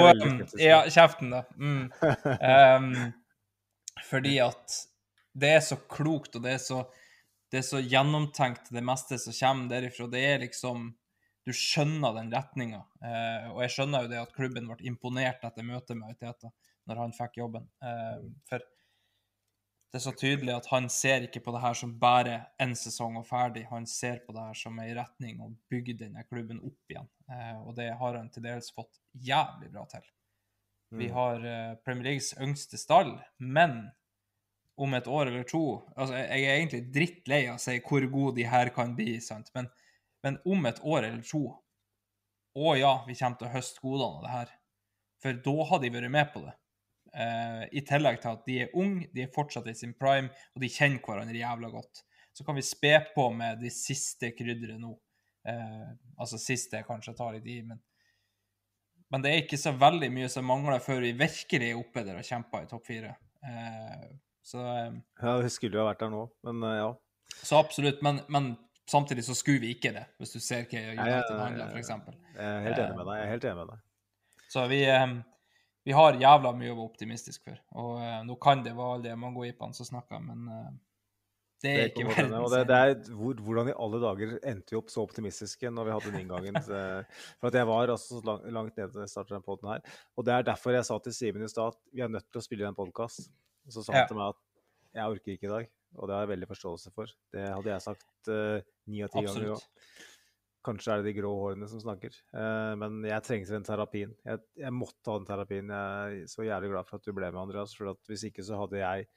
Ja, kjeften, da. Mm. Um, fordi at det er så klokt, og det er så, det er så gjennomtenkt, det meste som kommer derifra. Det er liksom Du skjønner den retninga. Uh, og jeg skjønner jo det at klubben ble imponert etter møtet med Aiteta når han fikk jobben. Uh, for det er så tydelig at han ser ikke på det her som bare én sesong og ferdig. Han ser på det her som ei retning å bygge denne klubben opp igjen. Eh, og det har han til dels fått jævlig bra til. Vi Mm. har eh, Premier Leagues yngste stall, men om et år eller to altså jeg er egentlig drittlei av å si hvor gode de her kan bli, sant? Men, men om et år eller to Å ja, vi kommer til å høste godene av det her. For da har de vært med på det. Eh, I tillegg til at de er unge, de er fortsatt i sin prime, og de kjenner hverandre jævla godt. Så kan vi spe på med de siste krydderet nå. Uh, altså siste kanskje tar litt i, men men det er ikke så veldig mye som mangler før vi virkelig er oppe der og kjemper i topp fire. Uh, så, Ja, vi skulle jo ha vært der nå, men ja. så absolutt. Men, men samtidig så skulle vi ikke det, hvis du ser hva United handler, f.eks. Jeg er helt enig med deg. Jeg er helt enig med deg. Så vi, eh, vi har jævla mye å være optimistisk for. Og uh, nå kan det være alle de mangoipene som snakker, men uh, det er Det ikke verden. og det, det er, hvor, hvordan i alle dager endte vi opp så optimistiske når vi hadde den inngangen? For at jeg var altså så langt, langt nede da jeg startet den podden her. Og det er derfor jeg sa til Simen i stad at vi er nødt til å spille en podkast. Så sa han Ja. til meg at jeg orker ikke i dag, og det har jeg veldig forståelse for. Det hadde jeg sagt eh, ni av ti ganger òg. Kanskje er det de grå hårene som snakker. Eh, men jeg trengte den terapien. Jeg, jeg måtte ha den terapien. Jeg er så jævlig glad for at du ble med, Andreas. For hvis ikke så hadde jeg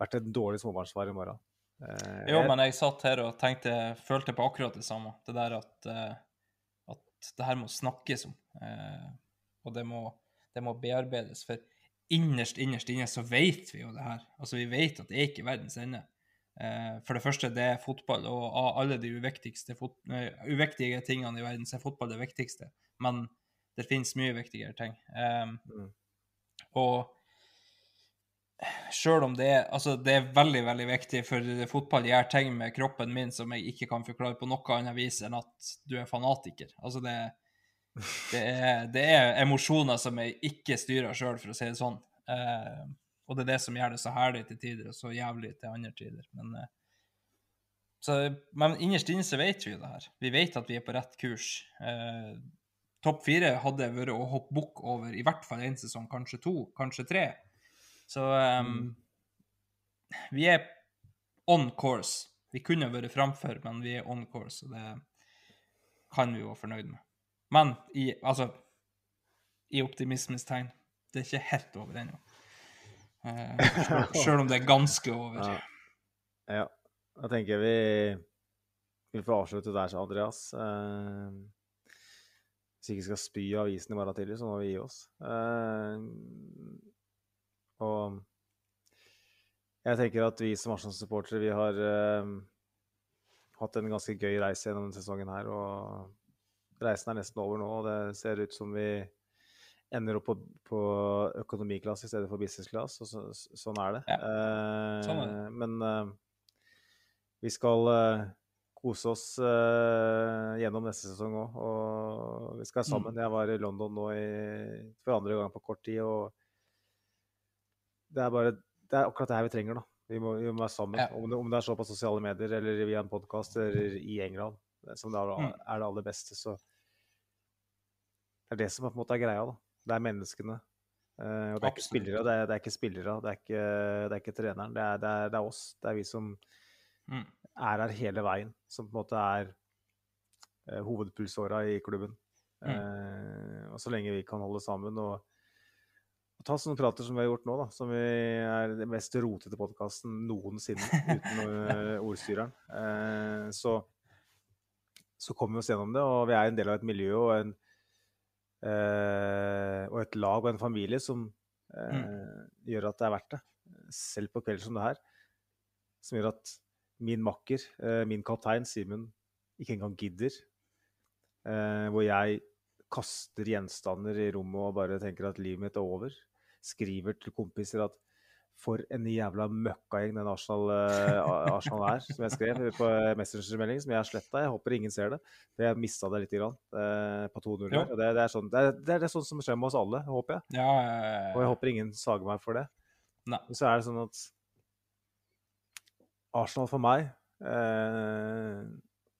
vært en dårlig småbarnsfar i morgen. Eh, Jo, jeg- men jeg satt her og tenkte, følte på akkurat det samme. Det der at, eh, at det her må snakkes om. Og det må, det må bearbeides. For innerst, innerst inne så vet vi jo det her. Altså, vi vet at det er ikke verdens ende. Eh, for det første, det er fotball, og av alle de uviktige tingene i verden, så er fotball det viktigste. Men det finnes mye viktigere ting. Um, Mm. Og Sjøl om det er, altså det er veldig veldig viktig, for fotball gjør ting med kroppen min som jeg ikke kan forklare på noe annet vis enn at du er fanatiker. Altså det, det, er, det er emosjoner som jeg ikke styrer sjøl, for å si det sånn. Eh, og det er det som gjør det så herlig til tider, og så jævlig til andre tider. Men, eh, så, men innerst inne så vet vi jo det her. Vi vet at vi er på rett kurs. Eh, Topp fire hadde vært å hoppe bukk over i hvert fall én sesong, kanskje to, kanskje tre. Så um, vi er on course. Vi kunne vært framfor, men vi er on course, og det kan vi jo være fornøyd med. Men i, altså, i optimismens tegn, det er ikke helt over ennå. Eh, Selv om det er ganske over. Ja. ja. Da tenker jeg vi vi får avslutte der, Andreas. Eh, hvis vi ikke skal spy av avisen i morgen tidlig, så må vi gi oss. Eh, og Jeg tenker at vi som Arsenal-supportere, vi har eh, hatt en ganske gøy reise gjennom denne sesongen her. Og reisen er nesten over nå, og det ser ut som vi ender opp på, på økonomiklasse i stedet for business class. Og så, sånn er det. Ja, Uh, sånn er det. Men uh, vi skal uh, kose oss gjennom neste sesong òg. Og vi skal Mm. sammen. Jeg var i London nå i, for andre gang på kort tid. og det er bare det er akkurat det her vi trenger, da. Vi må, vi må være sammen. Ja. Om, det, om det er så på sosiale medier eller via en podkast eller i England, som det er, Mm. er det aller beste, så Det er det som på en måte er greia, da. Det er menneskene. Uh, og det er ikke spillere, det er, det er ikke spillere, det er ikke, det er ikke treneren. Det er, det, er, det er oss. Det er vi som Mm. er her hele veien, som på en måte er uh, hovedpulsåra i klubben. Mm. Uh, og så lenge vi kan holde sammen og, og ta sånne prater som vi har gjort nå, da, som vi er den mest rotete podkasten noensinne uten ordstyreren, så, så kommer vi oss gjennom det. Og vi er en del av et miljø og, en, og et lag og en familie som eh, gjør at det er verdt det. Selv på kvelder som det her. Som gjør at min makker, eh, min kaptein Simen, ikke engang gidder. Eh, hvor jeg kaster gjenstander i rommet og bare tenker at livet mitt er over. Skriver til kompiser at for en jævla møkkagjeng den Arsenal, eh, Arsenal er, som jeg skrev på Messenger-melding, som jeg har sletta. Jeg håper ingen ser det. For jeg mista det litt grann, eh, på 2-0. Jo. Det, det, er sånn, det, er, det er sånn som skjer med oss alle, håper jeg. Ja, eh, Og jeg håper ingen sager meg for det. Nei. Så er det sånn at Arsenal for meg eh,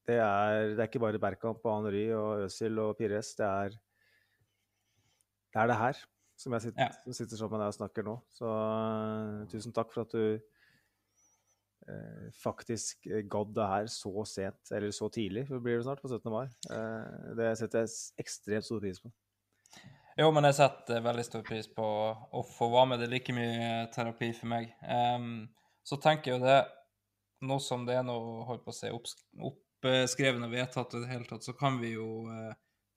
det, er, det er ikke bare Berkamp og Henry og Øzil og Pires. Det er det er det her som jeg sitter, Ja. som sitter sammen med deg og snakker nå. Så uh, tusen takk for at du uh, faktisk gadd det her så sent, eller så tidlig, for det blir det snart, på 17. mai. Uh, det setter jeg ekstremt stor pris på. Jo, men jeg setter veldig stor pris på å få være med. Det er like mye terapi for meg. Um, så tenker jeg jo det Nå som det er noe holdt på å si, oppskrevet og vedtatt i det hele tatt, så kan vi jo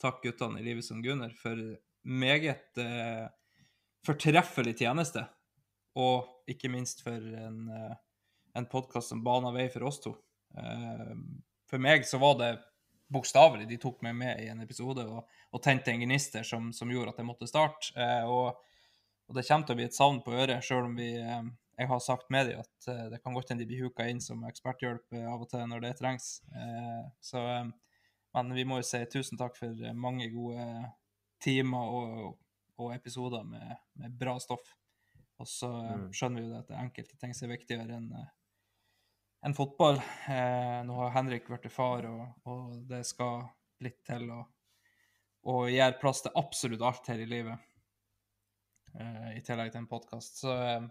takke guttene i livet som Gunnar for meget eh, fortreffelig tjeneste. Og ikke minst for en, eh, en podkast som bana vei for oss to. Eh, for meg så var det bokstavelig. De tok meg med i en episode og, og tente en gnister som, som gjorde at jeg måtte starte. Eh, og, og det kommer til å bli et savn på øret, sjøl om vi, jeg har sagt med dem at det kan godt hende de blir huka inn som eksperthjelp av og til når det trengs. Så, men vi må jo si tusen takk for mange gode timer og, og episoder med, med bra stoff. Og så eh, Mm. skjønner vi jo det at det enkelte ting er viktigere enn eh, enn fotball. Eh, nå har Henrik blitt far, og, og det skal litt til å, å gjøre plass til absolutt alt her i livet. Eh, I tillegg til en podkast. Så eh,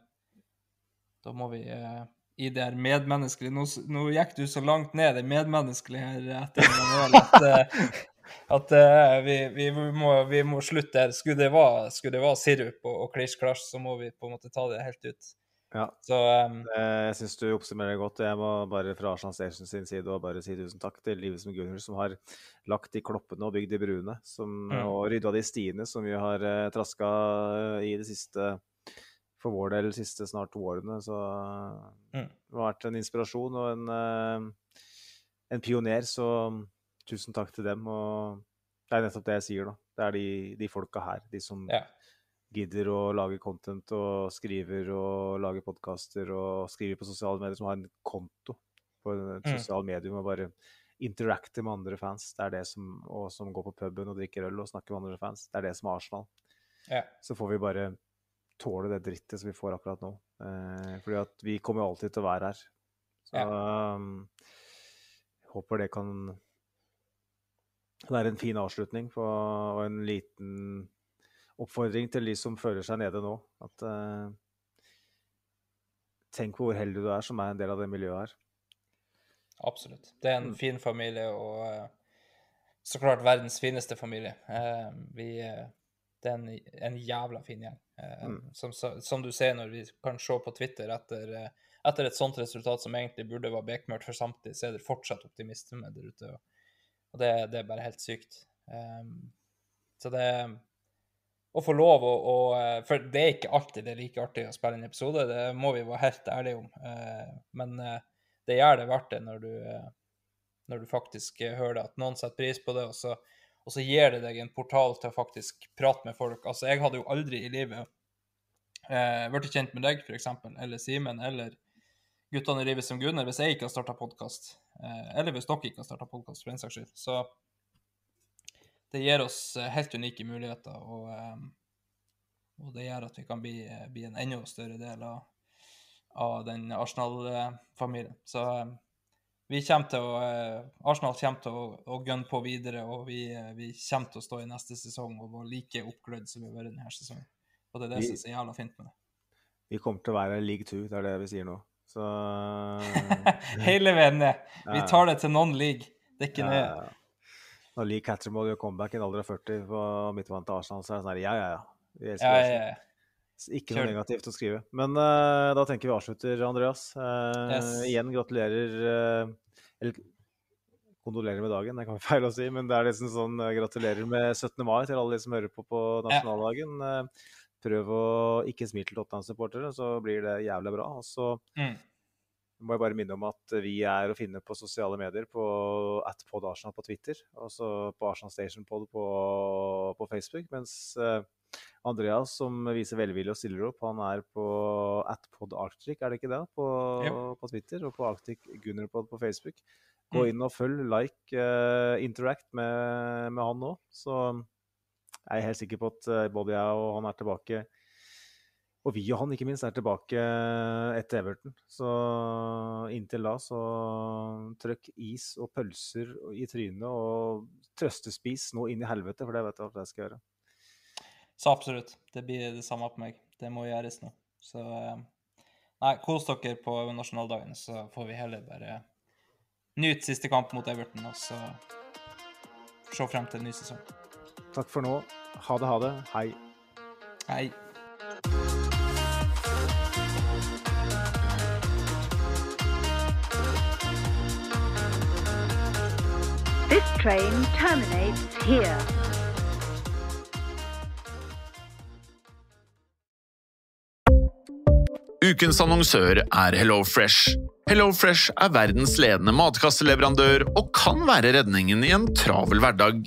da må vi eh, i det her medmenneskelige nå, nå gikk du så langt ned det medmenneskelige her etter Manuel at, at uh, vi, vi, må, vi må slutte her. Skulle det være, skulle det være sirup og, og klisj-klasj, så må vi på en måte ta det helt ut. Ja. Så Eh, Jeg syns du oppsummerer godt. og Jeg må bare fra Arsenal Station sin side og bare si tusen takk til Livet som Gunnar, som har lagt de kloppene og bygd de bruene, som, Mm. og rydda de stiene som vi har uh, traska eh, i det siste for vår del de siste snart to årene. Så Mm. det har vært en inspirasjon og en, en pioner, så tusen takk til dem. Og det er nettopp det jeg sier, da. Det er de, de folka her, de som ja. gidder å lage content og skriver og lager podkaster og skriver på sosiale medier, som har en konto på et Mm. sosialt medium og bare interacter med andre fans. Det er det som, og som går på puben og drikker øl og snakker med andre fans. Det er det som er Arsenal. Ja. Så får vi bare tåle det drittet som vi får akkurat nå. Eh, fordi at vi kommer alltid til å være her. Så um, jeg håper det kan være en fin avslutning på, og en liten oppfordring til de som føler seg nede nå. At eh, tenk på hvor heldig du er som er en del av det miljøet her. Absolutt. Det er en Mm. fin familie, og eh, så klart verdens fineste familie. Eh, vi, eh, det er en, en jævla fin gjeng. Mm. som, som du ser når vi kan se på Twitter etter, etter et sånt resultat som egentlig burde være bekmørkt for samtidig, så er det fortsatt optimisme der ute. Og, og det, det er bare helt sykt. Um, så det å få lov å, å eh, For det er ikke alltid det er like artig å spille en episode, det må vi være helt ærlige om. Uh, Men uh, det gjør det verdt det når du, uh, når du faktisk hører at noen setter pris på det, og så, og så gir det deg en portal til å faktisk prate med folk. Altså, jeg hadde jo aldri i livet blitt kjent med deg, f.eks., eller Simen, eller guttene i Livet som Gunnar, hvis jeg ikke har starta podkast. Eh, eller hvis dere ikke har starta podkast, for den saks skyld. Så det gir oss eh, helt unike muligheter, og, eh, og det gjør at vi kan bli, bli en enda større del av, av den Arsenal-familien. Så vi kommer til å, Arsenal kommer til å, å gønne på videre, og vi, vi kommer til å stå i neste sesong og være like oppglødd som vi har vært denne sesongen. Og det er det som er jævla fint med det. Vi kommer til å være league two, det er det vi sier nå. Så Hele veien ned. Vi tar det til non league. Det er ikke ja, nøye. ja. Når Lee Cattermole gjør comeback i en alder av 40 på midtbanen til Arsenal, så er det sånn her, ja, ja, ja. Vi elsker Ja, ja. Ikke noe negativt å skrive. Men uh, da tenker vi avslutter, Andreas. Uh, Yes. Igjen gratulerer uh, Eller kondolerer med dagen, det kan være feil å si, men det er liksom sånn eh, gratulerer med 17. mai til alle de som hører på på nasjonaldagen. Prøv å ikke smile til Tottenham-supportere, så blir det jævlig bra. Og så Mm. må jeg bare minne om at vi er å finne på sosiale medier på atpodarsenal på Twitter, og så på Arsenal Station Pod på, på Facebook, mens eh, Andreas, som viser velvilje og stiller opp, han er på atpodarctic, er det ikke det, på, på Twitter, og på Arctic Gunnerpod på Facebook. Gå Mm. inn og følg, like, uh, interact med, med han nå, så jeg er helt sikker på at eh, både jeg og han er tilbake og vi og han, ikke minst, er tilbake etter Everton. Så inntil da, så trykk is og pølser i trynet og trøstespis nå inn i helvete, for det vet jeg at jeg skal gjøre. Så absolutt. Det blir det samme på meg. Det må gjøres nå. Så eh, Nei, kos dere på nasjonaldagen, så får vi heller bare nyte siste kamp mot Everton, og så se frem til en ny sesong. Takk for nå. Ha det, ha det. Hei. Hei. This train terminates here. Ukens annonsør er HelloFresh. HelloFresh er verdens ledende matkasseleverandør og kan være redningen i en travel hverdag.